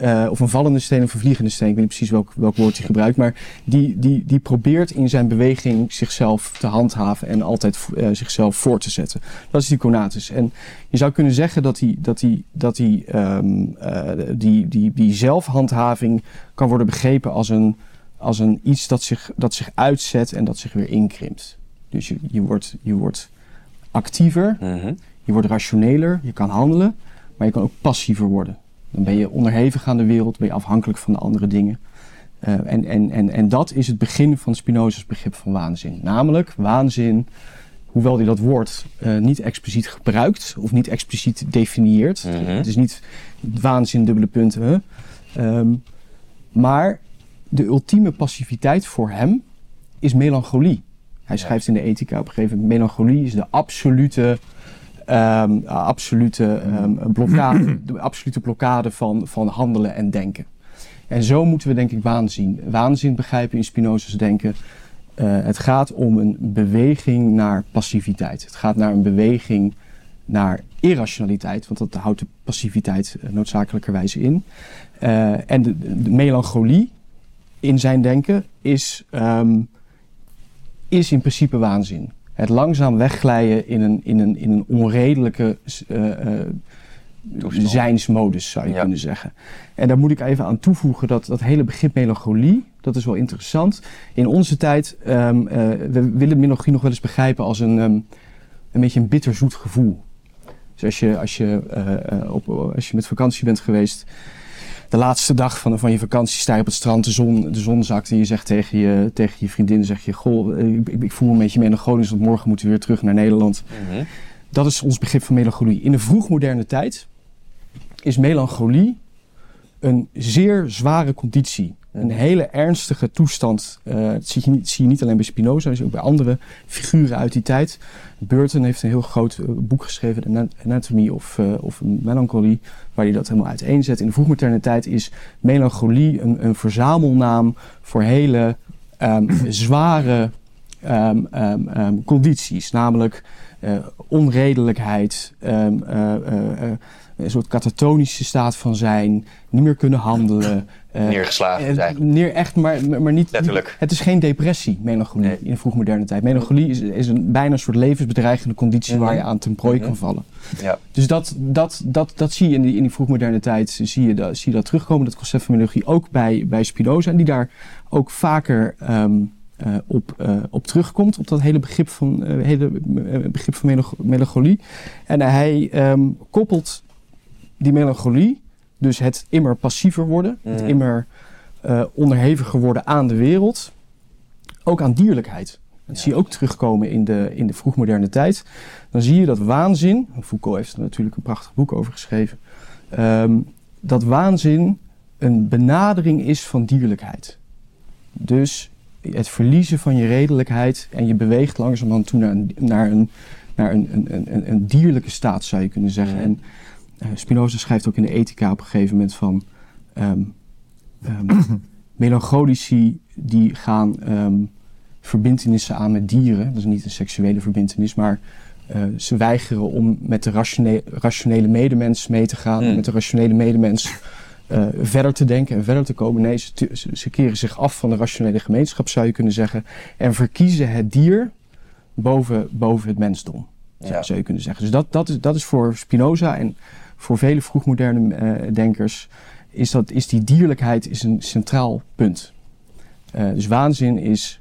eh, of een vallende steen of een vliegende steen, ik weet niet precies welk, welk woord hij gebruikt, maar die, die, die probeert in zijn beweging zichzelf te handhaven en altijd eh, zichzelf voor te zetten. Dat is die conatus. En je zou kunnen zeggen dat die, dat die, dat die, ehm, eh, die, die, die zelfhandhaving kan worden begrepen als een, als een iets dat zich, dat zich uitzet en dat zich weer inkrimpt. Dus je, je, wordt, je wordt actiever, Mhm. je wordt rationeler, je kan handelen, maar je kan ook passiever worden. Dan ben je onderhevig aan de wereld, ben je afhankelijk van de andere dingen. Eh, en, en, en, en dat is het begin van Spinoza's begrip van waanzin. Namelijk, waanzin, hoewel hij dat woord eh, niet expliciet gebruikt of niet expliciet definieert. Mhm. Het is niet waanzin, dubbele punten. Ehm, maar de ultieme passiviteit voor hem is melancholie. Hij schrijft in de ethica op een gegeven moment, melancholie is de absolute, ehm, absolute, ehm, blokkade, de absolute blokkade van, van handelen en denken. En zo moeten we denk ik waanzin, waanzin begrijpen in Spinoza's denken. Eh, het gaat om een beweging naar passiviteit. Het gaat naar een beweging naar irrationaliteit, want dat houdt de passiviteit eh, noodzakelijkerwijs in. Eh, en de, de melancholie in zijn denken is, ehm, is in principe waanzin. Het langzaam wegglijden in een, in een, in een onredelijke eh, eh, zijnsmodus, zou je Ja. kunnen zeggen. En daar moet ik even aan toevoegen dat dat hele begrip melancholie, dat is wel interessant. In onze tijd, eh, we willen melancholie nog wel eens begrijpen als een, ehm, een beetje een bitterzoet gevoel. Dus als je, als, je, op, als je met vakantie bent geweest, de laatste dag van, van je vakantie sta je op het strand, de zon, de zon zakt en je zegt tegen je, tegen je vriendin, zeg je, goh, eh, ik, ik voel me een beetje melancholisch, want morgen moeten we weer terug naar Nederland. Mhm. Dat is ons begrip van melancholie. In de vroegmoderne tijd is melancholie een zeer zware conditie Een hele ernstige toestand. Uh, dat zie je, niet, zie je niet alleen bij Spinoza, maar ook bij andere figuren uit die tijd. Burton heeft een heel groot uh, boek geschreven, The Anatomy of, uh, of Melancholy, waar hij dat helemaal uiteenzet. In de vroegmoderne tijd is melancholie een, een verzamelnaam voor hele um, zware um, um, condities, namelijk onredelijkheid, een soort katatonische staat van zijn, niet meer kunnen handelen. Uh, Neergeslagen uh, neer, echt, maar, maar niet, Letterlijk. Het is geen depressie, melancholie, nee. in de vroegmoderne tijd. Melancholie is, is een bijna een soort levensbedreigende conditie waar je aan ten prooi kan vallen. Ja. Dus dat, dat, dat, dat zie je in die, in die vroegmoderne tijd, zie je, dat, zie je dat terugkomen, dat concept van melancholie, ook bij, bij Spinoza. En die daar ook vaker um, uh, op, uh, op terugkomt, op dat hele begrip van, uh, hele, begrip van melancholie. En hij um, koppelt die melancholie, dus het immer passiever worden, mm. het immer uh, onderheviger worden aan de wereld, ook aan dierlijkheid. Dat ja. zie je ook terugkomen in de, in de vroegmoderne tijd. Dan zie je dat waanzin, Foucault heeft er natuurlijk een prachtig boek over geschreven, um, dat waanzin een benadering is van dierlijkheid. Dus het verliezen van je redelijkheid en je beweegt langzamerhand toe naar een, naar een, naar een, een, een, een dierlijke staat, zou je kunnen zeggen. En Spinoza schrijft ook in de Ethica op een gegeven moment van um, um, melancholici die gaan um, verbindenissen aan met dieren. Dat is niet een seksuele verbindenis, maar uh, ze weigeren om met de rationele, rationele medemens mee te gaan, mm. met de rationele medemens uh, verder te denken en verder te komen. Nee, ze, ze, keren zich af van de rationele gemeenschap, zou je kunnen zeggen, en verkiezen het dier boven, boven het mensdom. Ja. Zou je kunnen zeggen. Dus dat, dat, is, dat is voor Spinoza en voor vele vroegmoderne uh, denkers is, dat, is die dierlijkheid is een centraal punt. Uh, dus waanzin is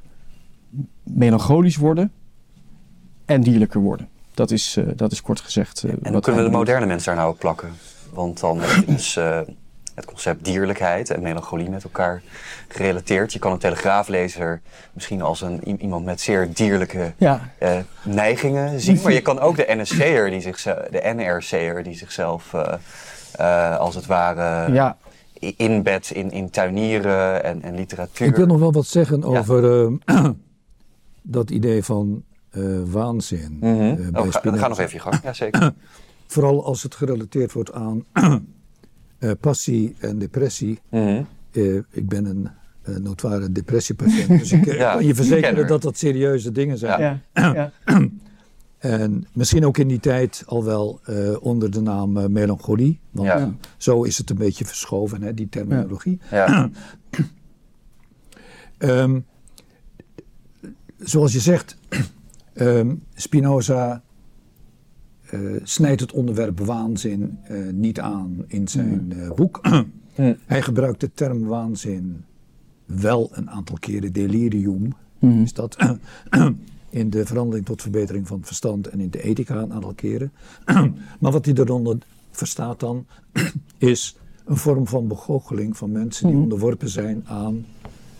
melancholisch worden en dierlijker worden. Dat is, uh, dat is kort gezegd. en hoe kunnen we de moderne mensen daar nou op plakken? Want dan dus het concept dierlijkheid en melancholie met elkaar gerelateerd. Je kan een telegraaflezer misschien als een, iemand met zeer dierlijke ja. uh, neigingen zien. Maar je kan ook de NSC'er, die zichzelf, de NRC'er, die zichzelf uh, uh, als het ware ja. inbedt in, in tuinieren en, en literatuur. Ik wil nog wel wat zeggen over dat idee van waanzin. Mm -hmm. oh, ga, ga nog even je gang, ja zeker. Vooral als het gerelateerd wordt aan uh, passie en depressie. Mm -hmm. uh, ik ben een uh, notoire depressiepatiënt, dus ik ja, kan je verzekeren dat dat serieuze dingen zijn. Ja. Ja. en misschien ook in die tijd al wel onder de naam melancholie, want zo is het een beetje verschoven, hè, die terminologie. um, zoals je zegt, um, Spinoza uh, snijdt het onderwerp waanzin uh, niet aan in zijn uh, boek. mm. Hij gebruikt de term waanzin wel een aantal keren, delirium mm. is dat, in de verhandeling tot verbetering van het verstand en in de ethica een aantal keren. maar wat hij eronder verstaat dan, is een vorm van begoocheling van mensen die mm. onderworpen zijn aan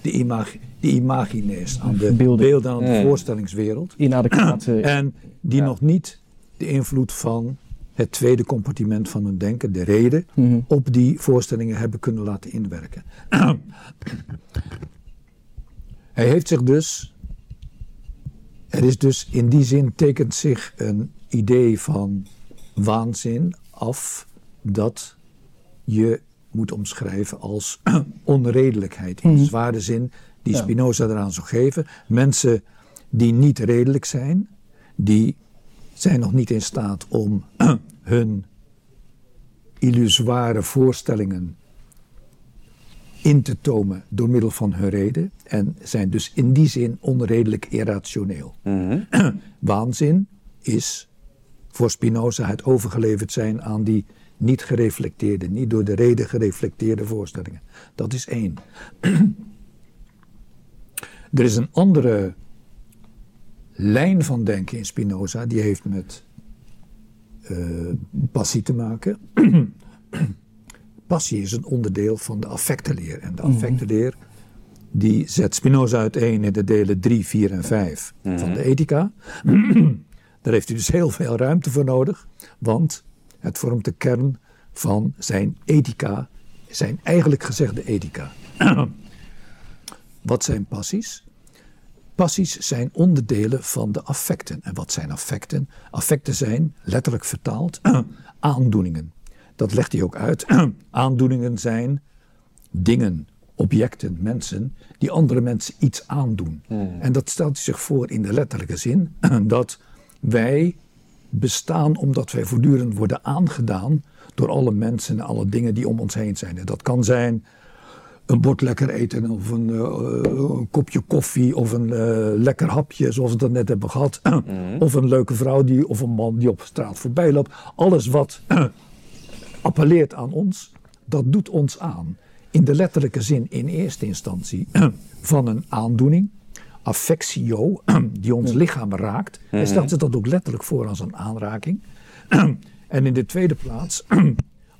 de, imag de imagines, aan de beelden, beelden aan de voorstellingswereld. Inadequate. en die ja. nog niet de invloed van het tweede compartiment van hun denken, de reden, mm -hmm. op die voorstellingen hebben kunnen laten inwerken. Hij heeft zich dus, er is dus in die zin tekent zich een idee van waanzin af dat je moet omschrijven als onredelijkheid. In de zware zin die Spinoza eraan zou geven. Mensen die niet redelijk zijn, die zijn nog niet in staat om hun illusoire voorstellingen in te tomen door middel van hun reden en zijn dus in die zin onredelijk irrationeel. Mm -hmm. Waanzin is voor Spinoza het overgeleverd zijn aan die niet gereflecteerde, niet door de reden gereflecteerde voorstellingen. Dat is één. er is een andere lijn van denken in Spinoza, die heeft met uh, passie te maken. passie is een onderdeel van de affectenleer. En de affectenleer die zet Spinoza uiteen in de delen 3, 4 en 5 mm -hmm. van de ethica. Daar heeft hij dus heel veel ruimte voor nodig, want het vormt de kern van zijn ethica, zijn eigenlijk gezegde ethica. wat zijn passies? Passies zijn onderdelen van de affecten. En wat zijn affecten? Affecten zijn, letterlijk vertaald, aandoeningen. Dat legt hij ook uit. aandoeningen zijn dingen, objecten, mensen die andere mensen iets aandoen. En dat stelt hij zich voor in de letterlijke zin dat wij bestaan omdat wij voortdurend worden aangedaan door alle mensen en alle dingen die om ons heen zijn. En dat kan zijn een bord lekker eten of een, eh, een kopje koffie of een eh, lekker hapje zoals we dat net hebben gehad. Of een leuke vrouw die, of een man die op straat voorbij loopt. Alles wat appelleert aan ons, dat doet ons aan. In de letterlijke zin in eerste instantie van een aandoening affectio, die ons lichaam raakt. Hij stelt zich dat ook letterlijk voor als een aanraking. en in de tweede plaats,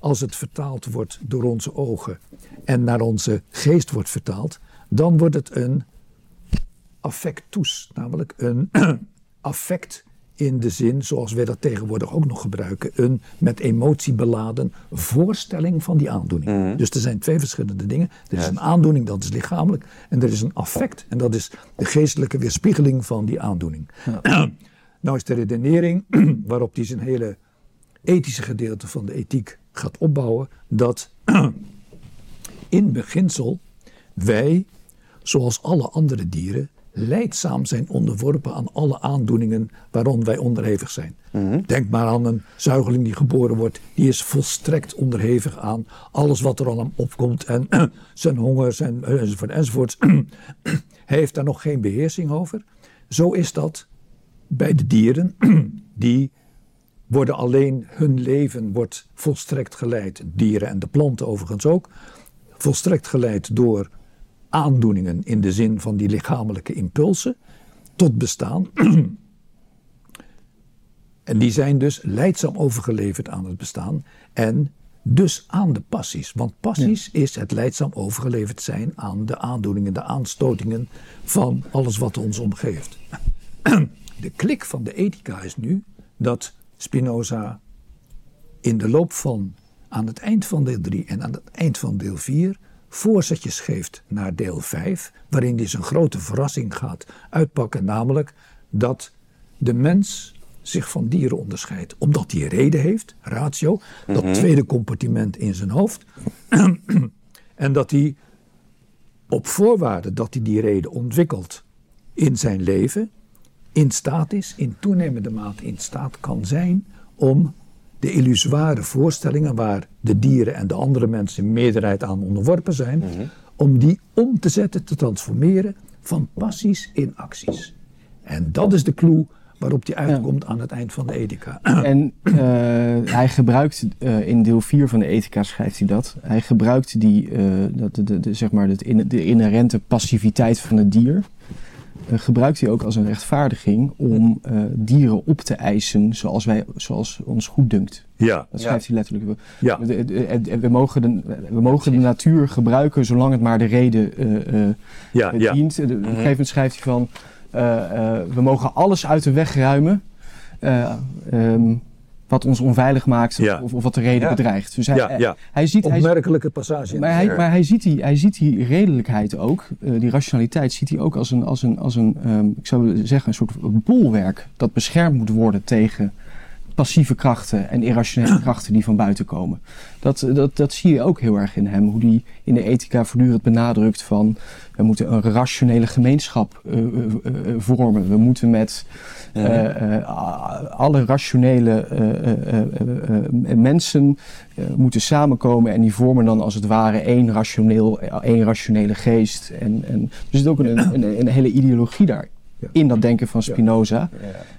als het vertaald wordt door onze ogen en naar onze geest wordt vertaald, dan wordt het een affectus, namelijk een affect in de zin, zoals wij dat tegenwoordig ook nog gebruiken, een met emotie beladen voorstelling van die aandoening. Mhm. Dus er zijn twee verschillende dingen. Er is een aandoening, dat is lichamelijk, en er is een affect, en dat is de geestelijke weerspiegeling van die aandoening. nou is de redenering waarop hij zijn hele ethische gedeelte van de ethiek gaat opbouwen, dat in beginsel wij, zoals alle andere dieren, leidzaam zijn onderworpen aan alle aandoeningen waarom wij onderhevig zijn. Denk maar aan een zuigeling die geboren wordt, die is volstrekt onderhevig aan alles wat er al hem opkomt en zijn honger zijn, enzovoort enzovoort. Hij heeft daar nog geen beheersing over. Zo is dat bij de dieren die worden alleen hun leven wordt volstrekt geleid, dieren en de planten overigens ook, volstrekt geleid door aandoeningen in de zin van die lichamelijke impulsen tot bestaan. en die zijn dus leidzaam overgeleverd aan het bestaan en dus aan de passies. Want passies is het leidzaam overgeleverd zijn aan de aandoeningen, de aanstotingen van alles wat ons omgeeft. De klik van de ethica is nu dat Spinoza in de loop van aan het eind van deel 3 en aan het eind van deel 4 voorzetjes geeft naar deel 5, waarin hij zijn grote verrassing gaat uitpakken, namelijk dat de mens zich van dieren onderscheidt. Omdat hij reden heeft, ratio, dat tweede compartiment in zijn hoofd. en dat hij op voorwaarde dat hij die reden ontwikkelt in zijn leven, in staat is, in toenemende mate in staat kan zijn om de illusoire voorstellingen waar de dieren en de andere mensen in meerderheid aan onderworpen zijn, om die om te zetten, te transformeren van passies in acties. En dat is de clue waarop die uitkomt aan het eind van de ethica. En uh, hij gebruikt uh, in deel 4 van de ethica schrijft hij dat. Hij gebruikt die, uh, dat, de, de, de, zeg maar de, de inherente passiviteit van het dier. Gebruikt hij ook als een rechtvaardiging om dieren op te eisen zoals, wij, zoals ons goed dunkt. Ja. Dat schrijft hij letterlijk. Ja. We, we mogen, de, we mogen de natuur gebruiken zolang het maar de reden ja, ja. dient. Op een gegeven moment schrijft hij van... Uh, uh, we mogen alles uit de weg ruimen uh, um, wat ons onveilig maakt Ja. of, of, wat de reden Ja. bedreigt. Dus hij, Ja, ja. hij ziet, hij, Opmerkelijke passage. in maar hij, maar hij ziet die, hij ziet die redelijkheid ook, eh, die rationaliteit, ziet hij ook als een, als een, als een ehm, ik zou zeggen, een soort bolwerk dat beschermd moet worden tegen passieve krachten en irrationele krachten die van buiten komen. Dat, dat, dat zie je ook heel erg in hem, hoe die in de ethica voortdurend benadrukt van we moeten een rationele gemeenschap eh, eh, eh, vormen. We moeten met alle rationele mensen moeten samenkomen en die vormen dan als het ware één, rationeel, één rationele geest. En, en er zit ook een, een, een hele ideologie daar. In dat denken van Spinoza.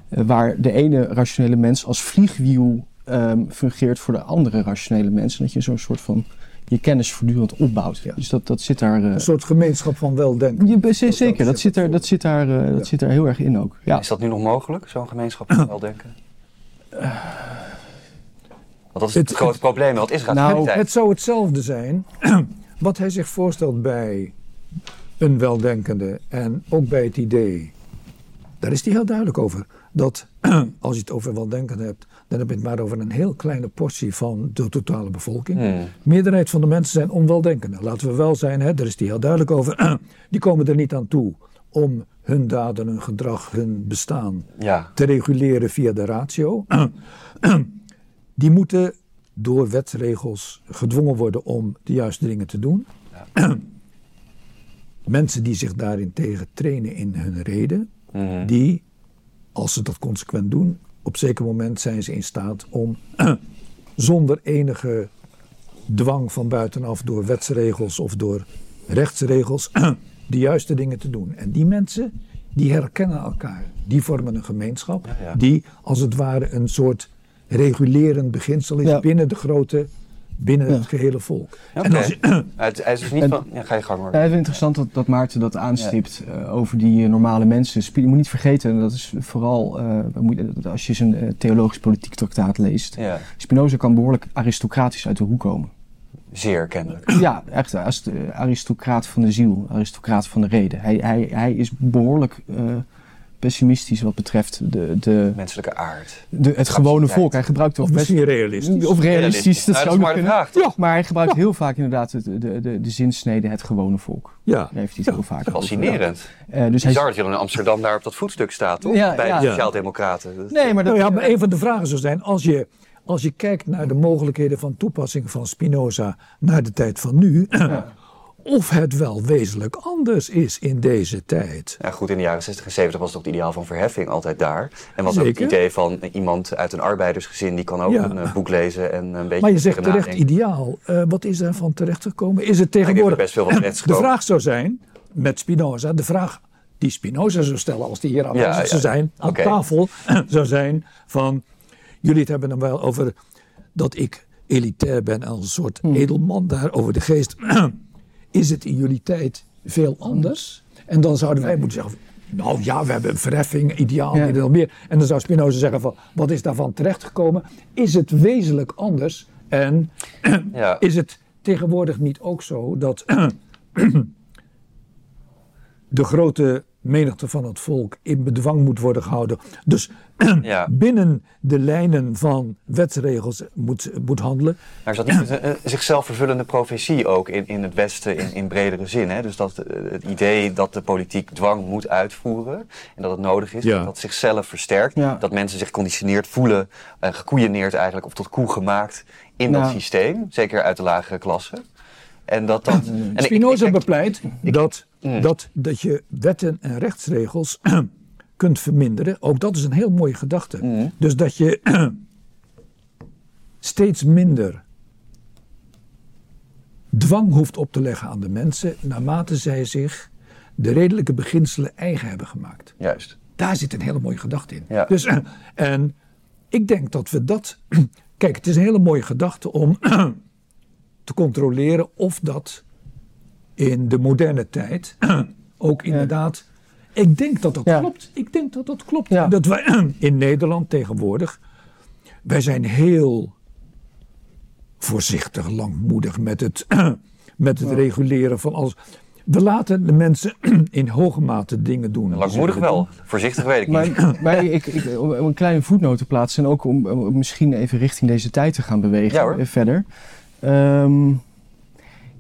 Eh, waar de ene rationele mens als vliegwiel ehm, fungeert voor de andere rationele mens. En dat je zo'n soort van je kennis voortdurend opbouwt. Ja. Dus dat, dat zit daar. eh, Een soort gemeenschap van weldenken. je, be- dat zeker, dat zit zit, er dat, zit daar, eh, dat Ja. zit daar heel erg in ook. Ja. Is dat nu nog mogelijk, zo'n gemeenschap van weldenken? Want dat is het, Het- grote het- probleem. Wat is Nou, rationaliteit? Het zou hetzelfde zijn wat hij zich voorstelt bij een weldenkende en ook bij het idee. Daar is hij heel duidelijk over. Dat als je het over weldenkende hebt, dan heb je het maar over een heel kleine portie van de totale bevolking. Hmm. meerderheid van de mensen zijn onweldenkenden. Laten we wel zijn, hè, daar is die heel duidelijk over. Die komen er niet aan toe om hun daden, hun gedrag, hun bestaan Ja. te reguleren via de ratio. Die moeten door wetsregels gedwongen worden om de juiste dingen te doen. Mensen die zich daarin tegen trainen in hun reden, Mhm. die, als ze dat consequent doen, op zeker moment zijn ze in staat om zonder enige dwang van buitenaf door wetsregels of door rechtsregels de juiste dingen te doen. En die mensen, die herkennen elkaar. Die vormen een gemeenschap Ja, ja. die als het ware een soort regulerend beginsel is Ja. binnen de grote, binnen Ja. het gehele volk. En als Het, hij is dus niet En- van... Ja, ga je gang. Ja, het interessant dat, dat Maarten dat aanstipt eh, over die eh, normale mensen. Je moet niet vergeten, dat is vooral eh, als je zijn theologisch politiek traktaat leest. Ja, Spinoza kan behoorlijk aristocratisch uit de hoek komen. zeer kennelijk. Ja, echt als de aristocraat van de ziel, aristocraat van de reden. Hij, hij, hij is behoorlijk eh, pessimistisch wat betreft de, de, Menselijke aard. de, het gewone volk. Hij gebruikt ook of best realistisch. Of realistisch, dat Nou, zou dat is ook maar kunnen. vraag, toch? Ja, maar hij gebruikt heel vaak inderdaad de, de, de, de zinsnede het gewone volk. Ja. Daar heeft hij het heel vaak over. Fascinerend. Eh, dus hij, Bizar dat in Amsterdam daar op dat voetstuk staat, toch? Ja, Bij ja. de Ja. Sociaaldemocraten. Nee, maar dat, Nou ja, maar een van de vragen zou zijn, als je, als je kijkt naar de mogelijkheden van toepassing van Spinoza naar de tijd van nu, of het wel wezenlijk anders is in deze tijd. Ja, goed, in de jaren 60 en 70 was toch het ideaal van verheffing altijd daar. En was ook het idee van iemand uit een arbeidersgezin die kan ook Ja. een eh, boek lezen en een beetje Maar je zegt terecht nadenken. ideaal. Eh, wat is er van terechtgekomen? Is het er tegenwoordig... best veel van De vraag zou zijn, met Spinoza, de vraag die Spinoza zou stellen als die hier aanwezig ja. zou zijn, aan tafel, zou zijn van, jullie het hebben dan wel over dat ik elitair ben als een soort edelman daar over de geest. is het in jullie tijd veel anders? En dan zouden wij moeten zeggen, nou ja, we hebben een verheffing, ideaal, Ja. en dat meer. En dan zou Spinoza zeggen van, wat is daarvan terechtgekomen? Is het wezenlijk anders? En Ja. is het tegenwoordig niet ook zo dat de grote menigte van het volk in bedwang moet worden gehouden? Dus Ja. binnen de lijnen van wetsregels moet, moet handelen. Maar is dat niet een, een zichzelf vervullende profetie ook in, in het Westen in, in bredere zin? Hè? Dus dat eh, het idee dat de politiek dwang moet uitvoeren en dat het nodig is, Ja. dat dat zichzelf versterkt. Ja. Dat mensen zich conditioneerd voelen, uh, gekoeieneerd eigenlijk, of tot koe gemaakt in dat systeem. Zeker uit de lagere klasse. En dat dat... en ik- Spinoza ik- ik- bepleit dat, Mm. dat, dat je wetten en rechtsregels kunt verminderen. Ook dat is een heel mooie gedachte. Mm. Dus dat je steeds minder dwang hoeft op te leggen aan de mensen, naarmate zij zich de redelijke beginselen eigen hebben gemaakt. Juist. Daar zit een hele mooie gedachte in. Ja. Dus, en ik denk dat we dat. Kijk, het is een hele mooie gedachte om te controleren of dat in de moderne tijd ook inderdaad. Ik denk dat dat Ja. klopt. Ik denk dat dat klopt. Ja. Dat wij in Nederland tegenwoordig. Wij zijn heel voorzichtig, langmoedig met het, met het reguleren van alles. We laten de mensen in hoge mate dingen doen. Langmoedig wel. Voorzichtig weet ik niet. Maar, maar ik, ik, om een kleine voetnoot te plaatsen en ook om, om misschien even richting deze tijd te gaan bewegen Ja, hoor. eh, verder. Ehm,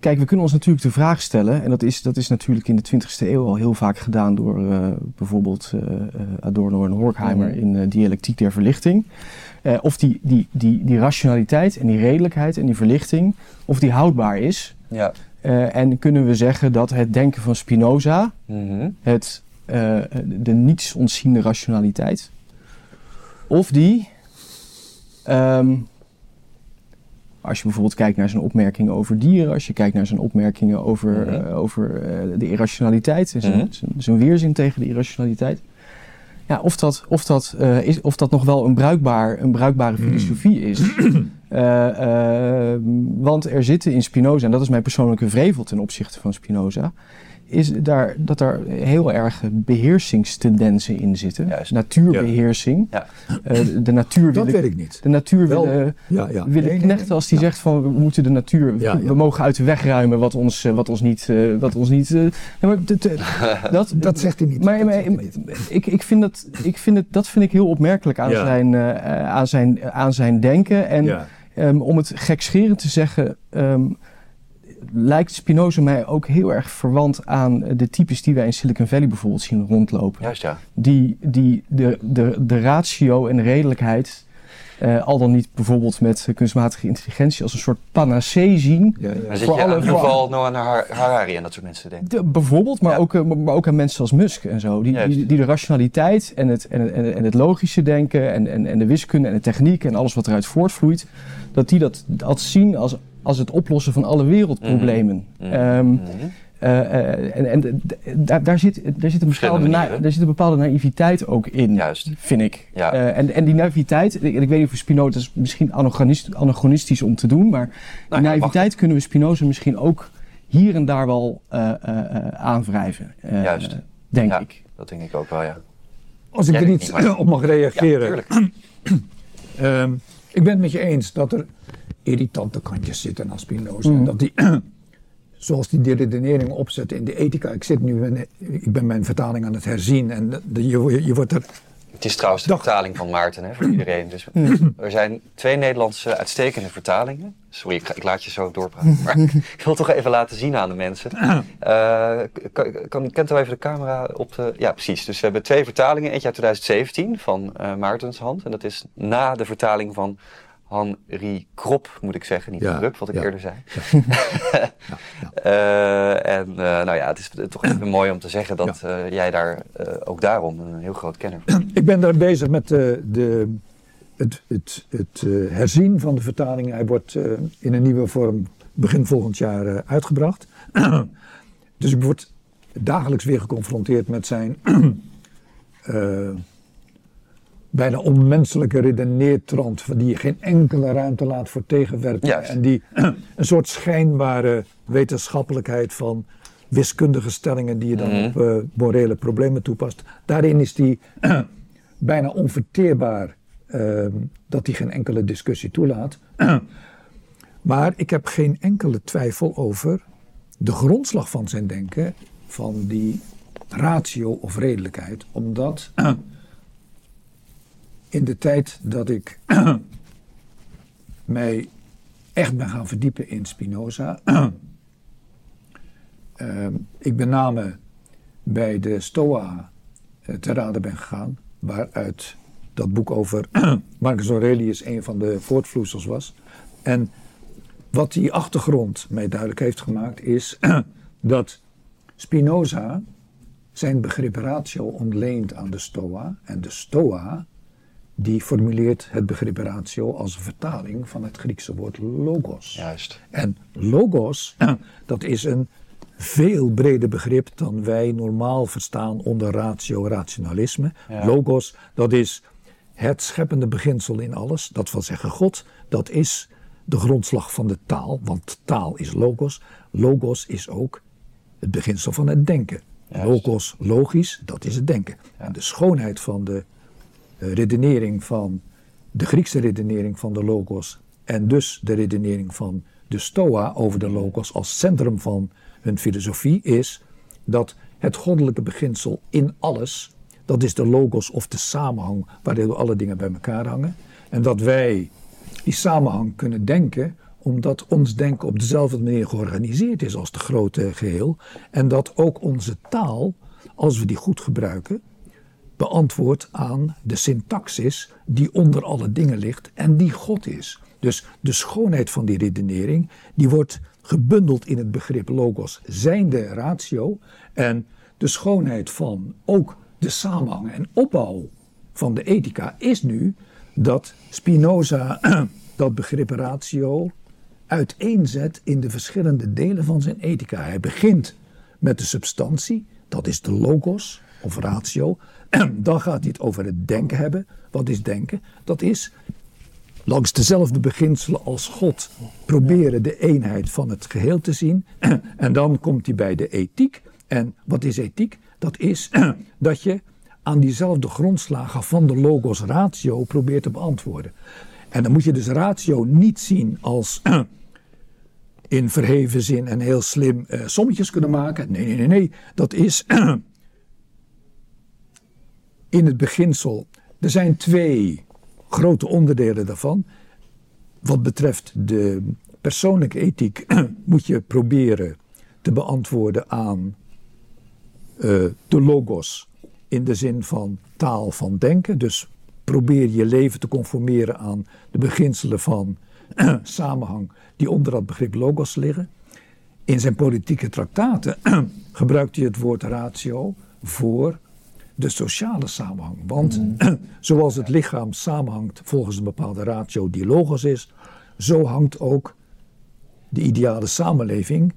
kijk, we kunnen ons natuurlijk de vraag stellen, en dat is, dat is natuurlijk in de 20e eeuw al heel vaak gedaan door eh, bijvoorbeeld eh, Adorno en Horkheimer Mhm. in eh, Dialectiek der Verlichting. Of die, die, die, die rationaliteit en die redelijkheid en die verlichting, of die houdbaar is. Ja. En kunnen we zeggen dat het denken van Spinoza, Mhm. het, de niets ontziende rationaliteit. Of die, ehm, als je bijvoorbeeld kijkt naar zijn opmerkingen over dieren, als je kijkt naar zijn opmerkingen over, Mhm. eh, over eh, de irrationaliteit, en zijn, Mhm. zijn, zijn weerzin tegen de irrationaliteit. Ja, of dat, of, dat, eh, is, of dat nog wel een, bruikbaar, een bruikbare filosofie is. Want er zitten in Spinoza, en dat is mijn persoonlijke vrevel ten opzichte van Spinoza, is daar, dat daar heel erg beheersingstendensen in zitten. Juist. Natuurbeheersing. Ja. Eh, de natuur Dat willen, weet ik niet. de natuur Wel, willen, Ja, ja. willen Nee, nee, knechten nee. als die Ja. zegt van we moeten de natuur, Ja, ja. we mogen uit de weg ruimen wat ons, eh, wat ons niet, eh, wat ons niet. eh, maar dat, eh, dat, Dat zegt hij niet. maar, niet. ik, ik vind dat, ik vind het, dat vind ik heel opmerkelijk aan, Ja. zijn, eh, eh, aan, zijn, aan zijn denken. En ja. ehm, om het gekscherend te zeggen, ehm, lijkt Spinoza mij ook heel erg verwant aan de types die wij in Silicon Valley bijvoorbeeld zien rondlopen. Juist ja. Die, die de, de, de ratio en de redelijkheid, eh, al dan niet bijvoorbeeld met kunstmatige intelligentie, als een soort panacee zien. Ja, ja. Dan zit Voor je alle- aan voor- geval Har- Harari en dat soort mensen denken. De- bijvoorbeeld, maar, Ja. ook, eh, maar ook aan mensen als Musk en zo. Die, die, die de rationaliteit en het, en, en en het logische denken en, en, en de wiskunde en de techniek en alles wat eruit voortvloeit, dat die dat, dat zien als, als het oplossen van alle wereldproblemen. Mhm. Ehm, Mhm. eh, eh, en daar, daar, zit, daar, zit een bepaalde na- daar zit een bepaalde naïviteit ook in, Juist. vind ik. Ja. Eh, en, en die naïviteit, ik, ik weet niet of Spinoza is misschien anachronistisch, anachronistisch om te doen, maar die Nou ja, naïviteit kunnen we Spinoza misschien ook hier en daar wel eh, eh, eh, aanwrijven. eh, Juist. Denk Ja. ik. Dat denk ik ook wel, ja. Als ik Jij er niet, maar- op mag reageren. Ehm, ik ben het met je eens dat er irritante kantjes zitten aan Spinoza. En Mhm. dat die, zoals die die redenering opzet in de ethica. Ik, zit nu, in- ik ben mijn vertaling aan het herzien. En de, de- je, je wordt er Het is trouwens de Dag. vertaling van Maarten hè, voor iedereen. Dus er zijn twee Nederlandse uitstekende vertalingen. Sorry, ik, ga- ik laat je zo doorpraten. Maar ik wil toch even laten zien aan de mensen. Eh, kan, kan, kent u even de camera op de... Ja, precies. Dus we hebben twee vertalingen. Eentje uit 2017 van eh Maartens hand. En dat is na de vertaling van Henri Krop, moet ik zeggen. Niet Ja, wat ik ja. eerder zei. ja, Eh, en eh, nou ja, het is toch even mooi om te zeggen dat eh, jij daar ook daarom een heel groot kenner bent. Ik ben daar bezig met de, het, het, het herzien van de vertaling. Hij wordt in een nieuwe vorm begin volgend jaar uitgebracht. dus ik word dagelijks weer geconfronteerd met zijn bijna onmenselijke redeneertrand. van Die geen enkele ruimte laat voor tegenwerping. Juist. En die een soort schijnbare wetenschappelijkheid van wiskundige stellingen die je dan Mhm. op eh, morele problemen toepast. Daarin is die bijna onverteerbaar eh, dat hij geen enkele discussie toelaat. maar ik heb geen enkele twijfel over de grondslag van zijn denken, van die ratio of redelijkheid. Omdat in de tijd dat ik mij echt ben gaan verdiepen in Spinoza. Ehm, ik met name bij de Stoa eh, te raden ben gegaan, waaruit dat boek over Marcus Aurelius een van de voortvloeisels was. En wat die achtergrond mij duidelijk heeft gemaakt is dat Spinoza zijn begrip ratio ontleent aan de Stoa en de Stoa die formuleert het begrip ratio als een vertaling van het Griekse woord logos. Juist. En logos, dat is een veel breder begrip dan wij normaal verstaan onder ratio, rationalisme. Ja. Logos, dat is het scheppende beginsel in alles. Dat wil zeggen God, dat is de grondslag van de taal, want taal is logos. Logos is ook het beginsel van het denken. Juist. Logos, logisch, dat is het denken. En de schoonheid van de redenering van de Griekse redenering van de logos en dus de redenering van de Stoa over de logos als centrum van hun filosofie is dat het goddelijke beginsel in alles, dat is de logos of de samenhang waardoor alle dingen bij elkaar hangen. En dat wij die samenhang kunnen denken omdat ons denken op dezelfde manier georganiseerd is als het grote geheel. En dat ook onze taal, als we die goed gebruiken, beantwoordt aan de syntaxis die onder alle dingen ligt en die God is. Dus de schoonheid van die redenering, die wordt gebundeld in het begrip logos, zijnde ratio. En de schoonheid van ook de samenhang en opbouw van de ethica is nu dat Spinoza dat begrip ratio uiteenzet in de verschillende delen van zijn ethica. Hij begint met de substantie, dat is de logos of ratio. Dan gaat hij het over het denken hebben. Wat is denken? Dat is langs dezelfde beginselen als God proberen de eenheid van het geheel te zien. En dan komt hij bij de ethiek. En wat is ethiek? Dat is dat je aan diezelfde grondslagen van de logos ratio probeert te beantwoorden. En dan moet je dus ratio niet zien als in verheven zin en heel slim uh, sommetjes kunnen maken. Nee, nee, nee, nee. Dat is in het beginsel. Er zijn twee grote onderdelen daarvan. Wat betreft de persoonlijke ethiek moet je proberen te beantwoorden aan uh, de logos in de zin van taal van denken. Dus probeer je leven te conformeren aan de beginselen van samenhang die onder dat begrip logos liggen. In zijn politieke traktaten gebruikt hij het woord ratio voor de sociale samenhang. Want mm. zoals het lichaam samenhangt volgens een bepaalde ratio die logos is, zo hangt ook de ideale samenleving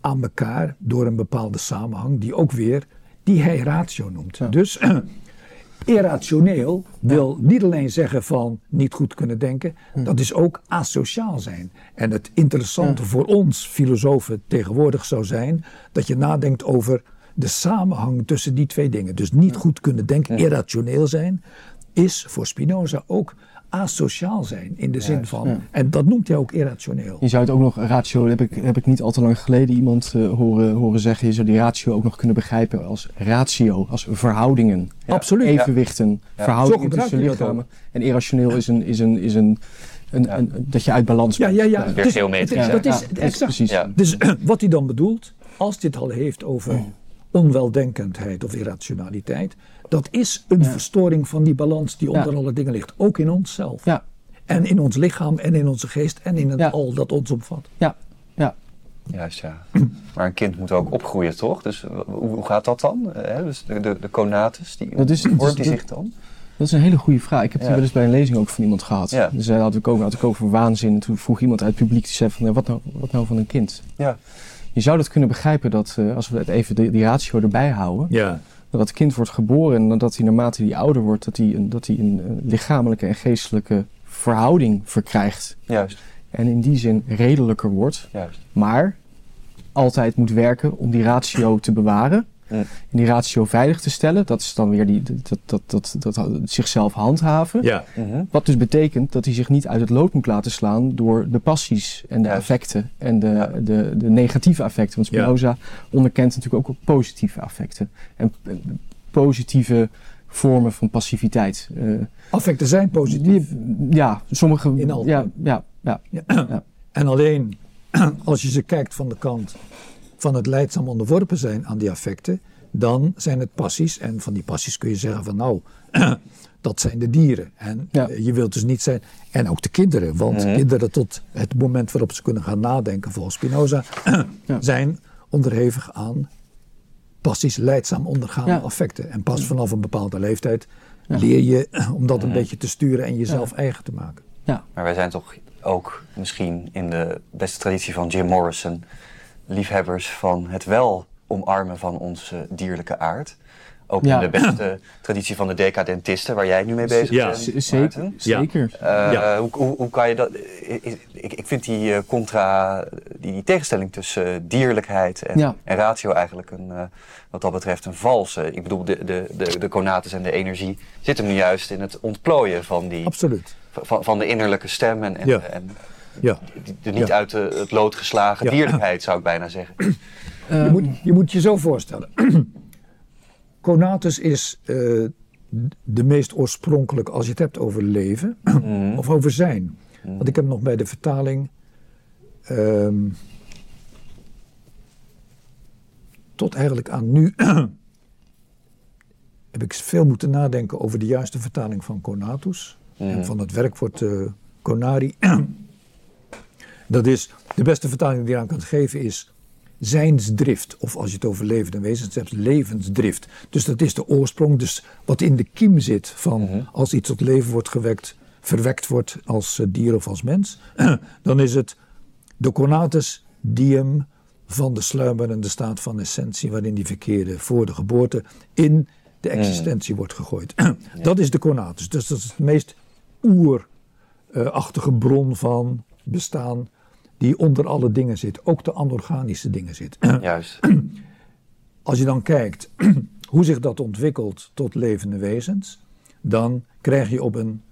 aan elkaar door een bepaalde samenhang die ook weer, die hij ratio noemt. Dus irrationeel wil niet alleen zeggen van niet goed kunnen denken, hm. dat is ook asociaal zijn. En het interessante voor ons filosofen tegenwoordig zou zijn dat je nadenkt over de samenhang tussen die twee dingen. Dus niet goed kunnen denken, irrationeel zijn, is voor Spinoza ook asociaal zijn. In de zin van, en dat noemt hij ook irrationeel. Je zou het ook nog, ratio, heb ik, heb ik niet al te lang geleden iemand uh, horen, horen zeggen, je zou die ratio ook nog kunnen begrijpen als ratio, als verhoudingen. Absoluut. Evenwichten, verhoudingen tussen lichamen. En irrationeel is een, is een, is een een, een, dat je uit balans bent. Ja, ja, ja. Weer dus, geometrisch. Dat is exact. Precies. Dus wat hij dan bedoelt, als dit al heeft over. Onweldenkendheid of irrationaliteit, dat is een verstoring van die balans die onder alle dingen ligt. Ook in onszelf. Ja. En in ons lichaam en in onze geest en in het al dat ons omvat. Ja, ja. Juist, ja. Maar een kind moet ook opgroeien, toch? Dus hoe, gaat dat dan? dus de, de, de conatus, die, hoe dus, vormt die zich dan? Dat is een hele goede vraag. Ik heb die wel eens bij een lezing ook van iemand gehad. Ja. Dus daar had ik ook, had ik ook voor waanzin. Toen vroeg iemand uit het publiek, die zei van, wat nou, wat nou van een kind? Ja. Je zou dat kunnen begrijpen dat, uh, als we het even de, die ratio erbij houden... Ja dat het kind wordt geboren en dat hij naarmate hij ouder wordt, dat hij, een, dat hij een lichamelijke en geestelijke verhouding verkrijgt. Juist. En in die zin redelijker wordt. Juist. Maar altijd moet werken om die ratio te bewaren. En die ratio veilig te stellen, dat is dan weer die, dat, dat, dat, dat, zichzelf handhaven. Ja. Mhm. Wat dus betekent dat hij zich niet uit het lood moet laten slaan door de passies en de affecten en de, de, de, negatieve affecten. Want Spinoza onderkent natuurlijk ook positieve affecten. En eh, positieve vormen van passiviteit. Uh, affecten zijn positief. ja, sommige. In ja, ja, ja, ja. En alleen als je ze kijkt van de kant van het leidzaam onderworpen zijn aan die affecten, dan zijn het passies. En van die passies kun je zeggen van nou, dat zijn de dieren. En eh, je wilt dus niet zijn, en ook de kinderen, want mhm. kinderen tot het moment waarop ze kunnen gaan nadenken volgens Spinoza, zijn onderhevig aan passies leidzaam ondergaande affecten. En pas vanaf een bepaalde leeftijd leer je om dat een mhm. beetje te sturen en jezelf eigen te maken. Ja. Maar wij zijn toch ook misschien in de beste traditie van Jim Morrison liefhebbers van het wel omarmen van onze dierlijke aard. Ook in de beste traditie van de decadentisten, waar jij nu mee bezig ja, bent. Zeker. zeker. Uh, hoe, hoe, hoe, kan je dat. Ik, ik vind die uh, contra. Die, die, tegenstelling tussen dierlijkheid en, en ratio eigenlijk een, uh, wat dat betreft een valse. Ik bedoel, de, de, de, de conatus en de energie zitten nu juist in het ontplooien van die. Absoluut. Van, van de innerlijke stem en, en, en ja. De, niet uit de, het lood geslagen ja. dierlijkheid, zou ik bijna zeggen. je, moet, je moet je zo voorstellen. Conatus is uh, de meest oorspronkelijke, als je het hebt over leven mm. of over zijn. Mm. Want ik heb nog bij de vertaling. Um, tot eigenlijk aan nu. heb ik veel moeten nadenken over de juiste vertaling van conatus. Mm. En van het werkwoord uh, conari. Dat is, de beste vertaling die je aan kunt geven is zijnsdrift. Of als je het over levende wezens hebt, levensdrift. Dus dat is de oorsprong. Dus wat in de kiem zit van mhm. als iets tot leven wordt gewekt, verwekt wordt als eh, dier of als mens. dan is het de conatus diem van de sluimerende staat van essentie, waarin die verkeerde voor de geboorte in de mhm. existentie wordt gegooid. Dat is de conatus. Dus dat is het meest oerachtige bron van bestaan die onder alle dingen zit, ook de anorganische dingen zit. Juist. als je dan kijkt hoe zich dat ontwikkelt tot levende wezens, dan krijg je op een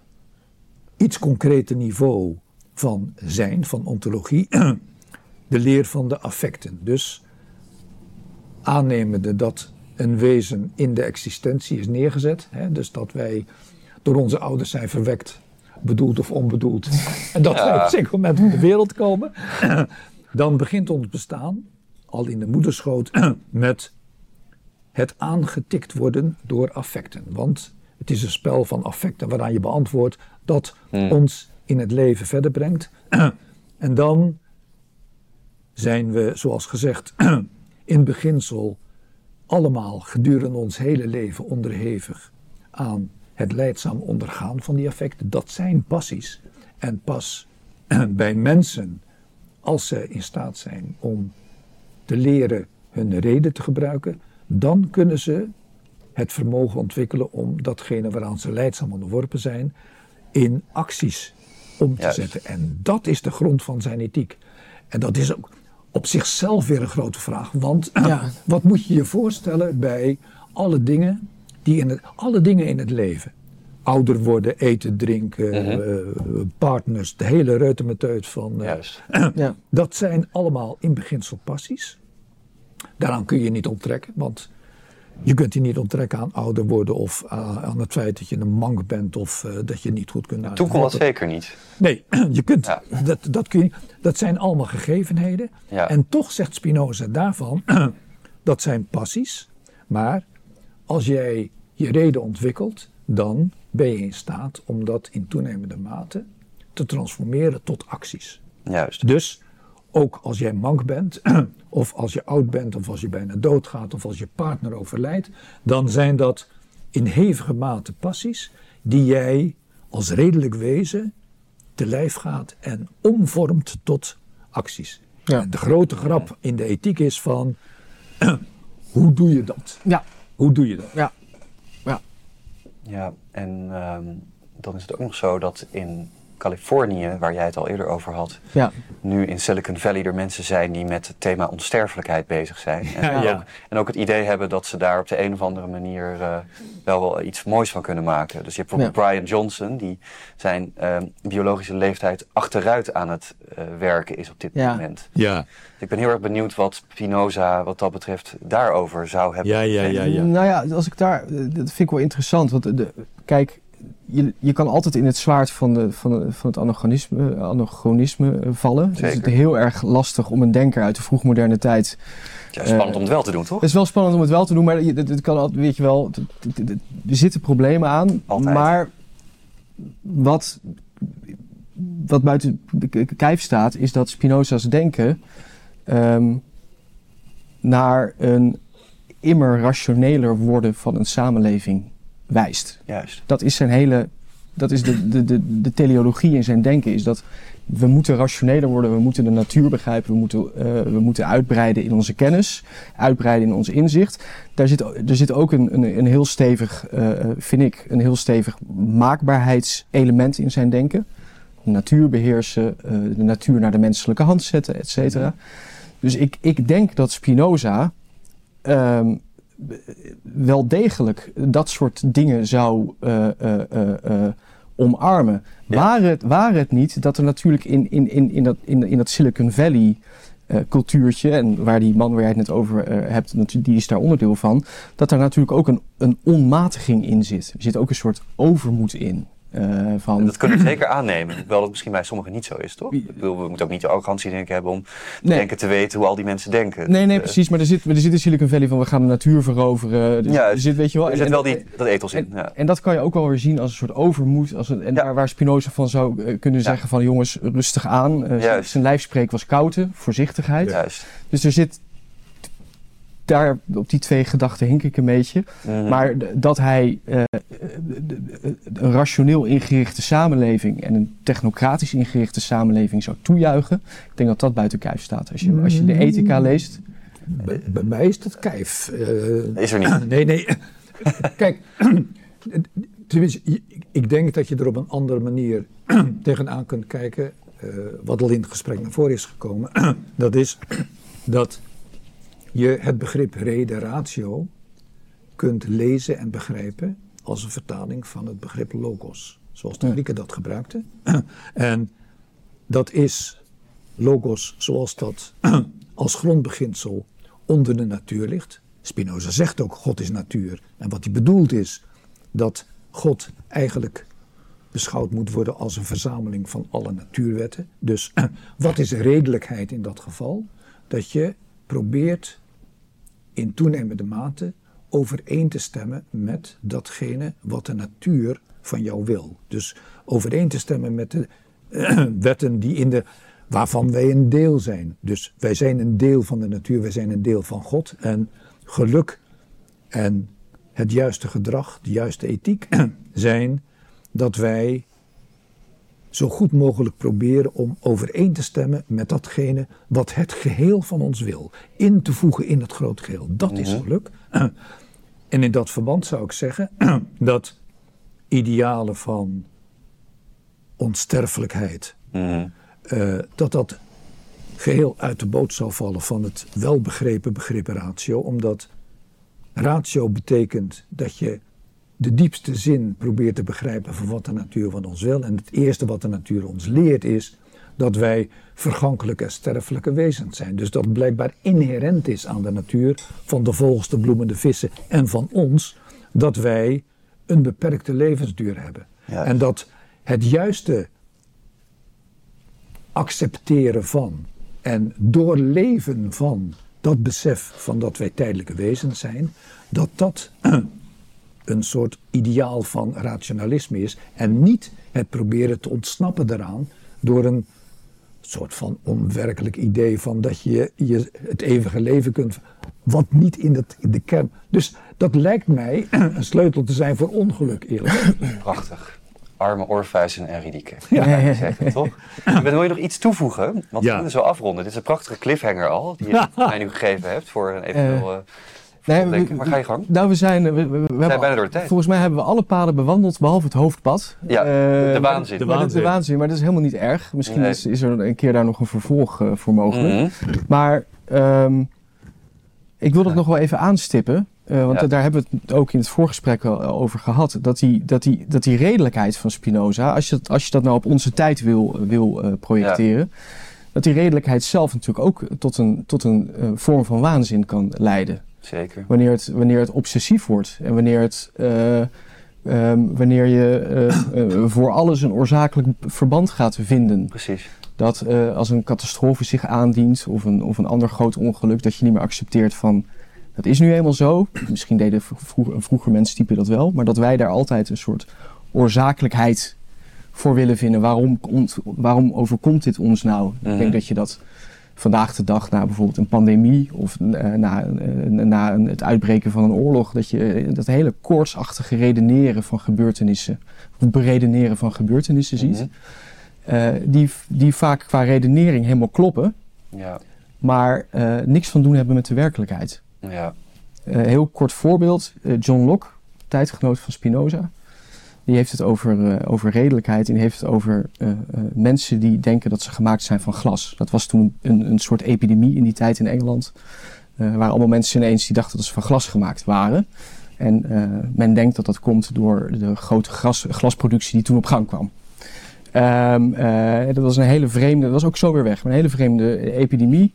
iets concreter niveau van zijn, van ontologie, de leer van de affecten. Dus aannemende dat een wezen in de existentie is neergezet, hè, dus dat wij door onze ouders zijn verwekt, bedoeld of onbedoeld, en dat wij op een zeker moment op de wereld komen, dan begint ons bestaan, al in de moederschoot, met het aangetikt worden door affecten. Want het is een spel van affecten waaraan je beantwoordt dat Hmm. ons in het leven verder brengt. en dan zijn we, zoals gezegd, in beginsel allemaal gedurende ons hele leven onderhevig aan het leidzaam ondergaan van die affecten. Dat zijn passies. En pas bij mensen, als ze in staat zijn om te leren hun reden te gebruiken, dan kunnen ze het vermogen ontwikkelen om datgene waaraan ze leidzaam onderworpen zijn, in acties om te Juist. zetten. En dat is de grond van zijn ethiek. En dat is ook op zichzelf weer een grote vraag. Want Ja. wat moet je je voorstellen bij alle dingen, die in het, alle dingen in het leven? Ouder worden, eten, drinken, eh, partners, de hele reutemeteut van... eh, Juist. Ja. dat zijn allemaal in beginsel passies. Daaraan kun je niet onttrekken, want je kunt je niet onttrekken aan ouder worden of uh, aan het feit dat je een mank bent of uh, dat je niet goed kunt Toen kon dat zeker niet. Nee, je kunt, Ja. dat, dat, kun je, dat zijn allemaal gegevenheden. Ja. En toch zegt Spinoza daarvan, dat zijn passies. Maar als jij je reden ontwikkelt, dan ben je in staat om dat in toenemende mate te transformeren tot acties. Juist. Dus ook als jij mank bent, of als je oud bent, of als je bijna doodgaat, of als je partner overlijdt, dan zijn dat in hevige mate passies die jij als redelijk wezen te lijf gaat en omvormt tot acties. Ja. En de grote grap in de ethiek is van, hoe doe je dat? Ja. Hoe doe je dat? Ja. Ja. Ja, en ehm, dan is het ook nog zo dat in Californië, waar jij het al eerder over had, Ja. nu in Silicon Valley er mensen zijn die met het thema onsterfelijkheid bezig zijn. En, Ja, ja. Ook, en ook het idee hebben dat ze daar op de een of andere manier eh, wel, wel iets moois van kunnen maken. Dus je hebt bijvoorbeeld Brian Johnson, die zijn ehm, biologische leeftijd achteruit aan het eh, werken is op dit Ja. moment. Ja, Dus ik ben heel erg benieuwd wat Spinoza wat dat betreft daarover zou hebben. ja, ja, ja. ja. Nou ja, als ik daar, eh, dat vind ik wel interessant. Want de, de- kijk, je, je kan altijd in het zwaard van, de, van, de- van het anachronisme, anachronisme eh, vallen. Dus het is heel erg lastig om een denker uit de vroegmoderne tijd. Ja, spannend Eh, om het wel te doen, toch? Het is wel spannend om het wel te doen, maar het, het kan altijd, weet je wel, het- het- het- er zitten problemen aan. Altijd. Maar wat, wat buiten kijf staat, is dat Spinoza's denken ehm, naar een immer rationeler worden van een samenleving wijst. Juist. Dat is zijn hele, dat is de, de, de, de teleologie in zijn denken, is dat we moeten rationeler worden, we moeten de natuur begrijpen, we moeten, eh, we moeten uitbreiden in onze kennis, uitbreiden in ons inzicht. Daar zit, er zit ook een, een, een heel stevig, eh, vind ik, een heel stevig maakbaarheidselement in zijn denken. De natuur beheersen, eh, de natuur naar de menselijke hand zetten, et cetera. Dus ik, ik denk dat Spinoza ehm, wel degelijk dat soort dingen zou eh, eh, eh, omarmen. Ja. Waar, het, waar het niet dat er natuurlijk in, in, in, in, dat, in, in dat Silicon Valley cultuurtje, en waar die man waar jij het net over hebt, die is daar onderdeel van, dat daar natuurlijk ook een, een onmatiging in zit. Er zit ook een soort overmoed in. Eh, van, dat kunnen we zeker aannemen. Hoewel dat misschien bij sommigen niet zo is, toch? Ik bedoel, we moeten ook niet de arrogantie denk ik, hebben om te Nee. denken te weten hoe al die mensen denken. Nee, nee, Eh, precies. Maar er zit, er zit in Silicon Valley van we gaan de natuur veroveren. Dus Ja, er zit, weet je wel. Er en- zit wel die, dat ethos in. En, Ja. en dat kan je ook wel weer zien als een soort overmoed. Als een, en Ja. daar waar Spinoza van zou eh, kunnen zeggen van jongens, rustig aan. Zijn lijfspreek was koude, voorzichtigheid. Juist. Dus er zit daar op die twee gedachten hink ik een beetje. Mhm. Maar dat hij eh, een rationeel ingerichte samenleving en een technocratisch ingerichte samenleving zou toejuichen. Ik denk dat dat buiten kijf staat. Als je, als je de ethica leest. Bij, bij mij is dat kijf. Eh, Is er niet. Nee, nee. Kijk, tenminste, ik- ik denk dat je er op een andere manier tegenaan kunt kijken. eh, wat al in het gesprek naar voren is gekomen. dat is dat je het begrip rede ratio kunt lezen en begrijpen als een vertaling van het begrip logos, zoals de. Grieken dat gebruikten. en dat is logos zoals dat als grondbeginsel onder de natuur ligt. Spinoza zegt ook God is natuur. En wat hij bedoelt is dat God eigenlijk beschouwd moet worden als een verzameling van alle natuurwetten. Dus wat is redelijkheid in dat geval? Dat je probeert in toenemende mate overeen te stemmen met datgene wat de natuur van jou wil. Dus overeen te stemmen met de wetten die in de, waarvan wij een deel zijn. Dus wij zijn een deel van de natuur, wij zijn een deel van God. En geluk en het juiste gedrag, de juiste ethiek zijn dat wij zo goed mogelijk proberen om overeen te stemmen met datgene wat het geheel van ons wil. In te voegen in het groot geheel. Dat is Mhm. geluk. En in dat verband zou ik zeggen dat idealen van onsterfelijkheid, Mhm. eh, dat dat geheel uit de boot zou vallen van het welbegrepen begrip ratio. Omdat ratio betekent dat je de diepste zin probeert te begrijpen van wat de natuur van ons wil. En het eerste wat de natuur ons leert is dat wij vergankelijke en sterfelijke wezens zijn. Dus dat blijkbaar inherent is aan de natuur van de vogels, de bloemen, de vissen en van ons, dat wij een beperkte levensduur hebben. En dat het juiste accepteren van en doorleven van dat besef van dat wij tijdelijke wezens zijn, dat dat een soort ideaal van rationalisme is en niet het proberen te ontsnappen daaraan door een soort van onwerkelijk idee van dat je, je het eeuwige leven kunt, wat niet in, in de kern. Dus dat lijkt mij een sleutel te zijn voor ongeluk, eerlijk. gezegd. Prachtig. Arme Orpheus en Eurydice. Ja. Ja, ja, ja. Zeg je toch? Wil je nog iets toevoegen? Want we Ja. moeten zo afronden. Dit is een prachtige cliffhanger al, die je mij nu gegeven hebt voor een eventueel... eh, Nee, we-. Maar ga je gang. Nou, we zijn, we, we, we hebben, bijna door de tijd. Volgens mij hebben we alle paden bewandeld, behalve het hoofdpad. Ja, Eh, de maar- waanzin. de maar dat is de waanzin. maar dat is helemaal niet erg. Misschien Nee. is, is er een keer daar nog een vervolg eh, voor mogelijk. Mhm. Maar ehm, ik wil dat nog wel even aanstippen. eh, want Ja. daar hebben we het ook in het voorgesprek over gehad. Dat die, dat die, dat die redelijkheid van Spinoza, als je, dat, als je dat nou op onze tijd wil, wil eh, projecteren, dat die redelijkheid zelf natuurlijk ook tot een, tot een eh, vorm van waanzin kan leiden. Zeker. Wanneer het, wanneer het obsessief wordt en wanneer, het, eh, ehm, wanneer je eh, eh, voor alles een oorzakelijk verband gaat vinden. Precies. Dat als een catastrofe zich aandient of een, of een ander groot ongeluk, dat je niet meer accepteert van dat is nu eenmaal zo. Misschien deden vroeger, vroeger menstype dat wel, maar dat wij daar altijd een soort oorzakelijkheid voor willen vinden. Waarom, komt, waarom overkomt dit ons nou? Ik Mhm. denk dat je dat vandaag de dag na bijvoorbeeld een pandemie of eh, na, eh, na een- het uitbreken van een oorlog, dat je eh, dat hele koortsachtige redeneren van gebeurtenissen, of beredeneren van gebeurtenissen ziet, Mhm. eh, die, die vaak qua redenering helemaal kloppen, Ja. maar eh, niks van doen hebben met de werkelijkheid. Ja. Heel kort voorbeeld, eh, John Locke, tijdgenoot van Spinoza. Die heeft het over, eh, over redelijkheid en die heeft het over eh, eh, mensen die denken dat ze gemaakt zijn van glas. Dat was toen een, een soort epidemie in die tijd in Engeland. Er waren allemaal mensen ineens die dachten dat ze van glas gemaakt waren. En men denkt dat dat komt door de grote glasproductie die toen op gang kwam. Ehm, eh, dat was een hele vreemde, dat was ook zo weer weg, maar een hele vreemde epidemie.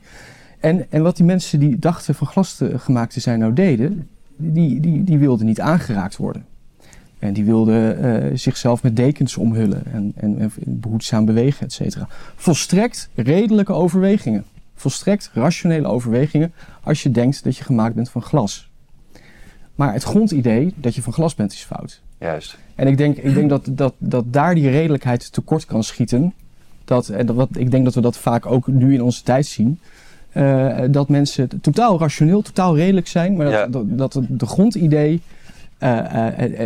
En, en wat die mensen die dachten van glas gemaakt te zijn nou deden, die, die, die wilden niet aangeraakt worden. En die wilden eh, zichzelf met dekens omhullen en, en, en behoedzaam bewegen, et cetera. Volstrekt redelijke overwegingen. Volstrekt rationele overwegingen als je denkt dat je gemaakt bent van glas. Maar het grondidee dat je van glas bent is fout. Juist. En ik denk, ik denk dat, dat, dat daar die redelijkheid tekort kan schieten. Dat, en dat, wat, ik denk dat we dat vaak ook nu in onze tijd zien. eh, dat mensen totaal rationeel, totaal redelijk zijn. Maar dat, Ja. dat, dat het- de grondidee eh, eh, eh,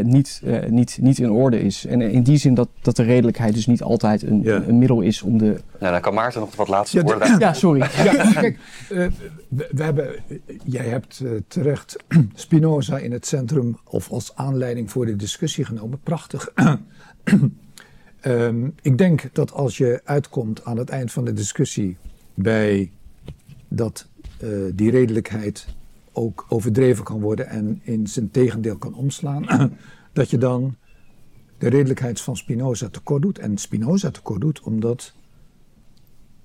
niet, eh, niet, niet in orde is. En in die zin dat, dat de redelijkheid dus niet altijd een, Ja. een middel is om de... Nou, dan kan Maarten nog wat laatste Ja, woorden. Ja, sorry. Ja, kijk, eh, we, we hebben, jij hebt eh, terecht Spinoza in het centrum of als aanleiding voor de discussie genomen. Prachtig. Ehm, ik denk dat als je uitkomt aan het eind van de discussie bij dat eh, die redelijkheid ook overdreven kan worden en in zijn tegendeel kan omslaan, dat je dan de redelijkheid van Spinoza tekort doet. En Spinoza tekort doet omdat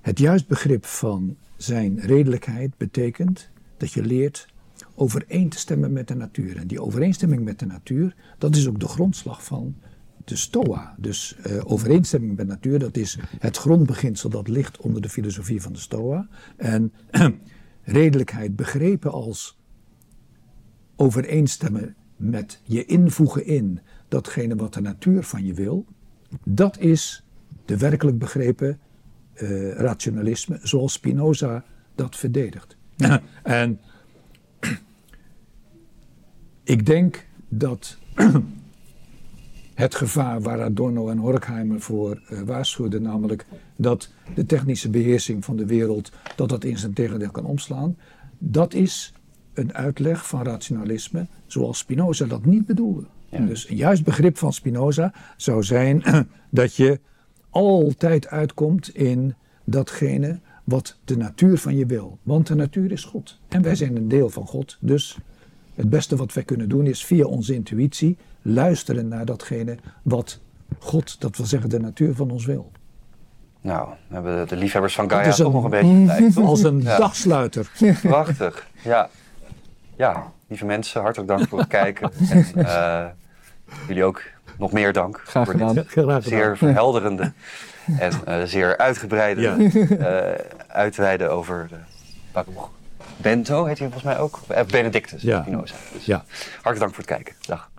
het juist begrip van zijn redelijkheid betekent dat je leert overeen te stemmen met de natuur. En die overeenstemming met de natuur, dat is ook de grondslag van de Stoa. Dus uh, overeenstemming met de natuur, dat is het grondbeginsel dat ligt onder de filosofie van de Stoa. En redelijkheid begrepen als overeenstemmen met je invoegen in datgene wat de natuur van je wil, dat is de werkelijk begrepen uh, rationalisme zoals Spinoza dat verdedigt. en ik denk dat het gevaar waar Adorno en Horkheimer voor uh, waarschuwden, namelijk dat de technische beheersing van de wereld, dat dat in zijn tegendeel kan omslaan, dat is een uitleg van rationalisme zoals Spinoza dat niet bedoelde. Dus een juist begrip van Spinoza zou zijn dat je altijd uitkomt in datgene wat de natuur van je wil. Want de natuur is God. En wij zijn een deel van God. Dus het beste wat wij kunnen doen is via onze intuïtie luisteren naar datgene wat God, dat wil zeggen de natuur van ons wil. Nou, we hebben de liefhebbers van Gaia toch nog een beetje tijd. Als een dagsluiter. Prachtig, ja. Ja, lieve mensen, hartelijk dank voor het kijken. En, uh, jullie ook nog meer dank Graag voor gedaan. dit Graag zeer verhelderende en uh, zeer uitgebreide Ja. uh, uitweiden over de Baruch. Bento heet hij volgens mij ook. Eh, Benedictus Ja. Spinoza. Dus Ja. hartelijk dank voor het kijken. Dag.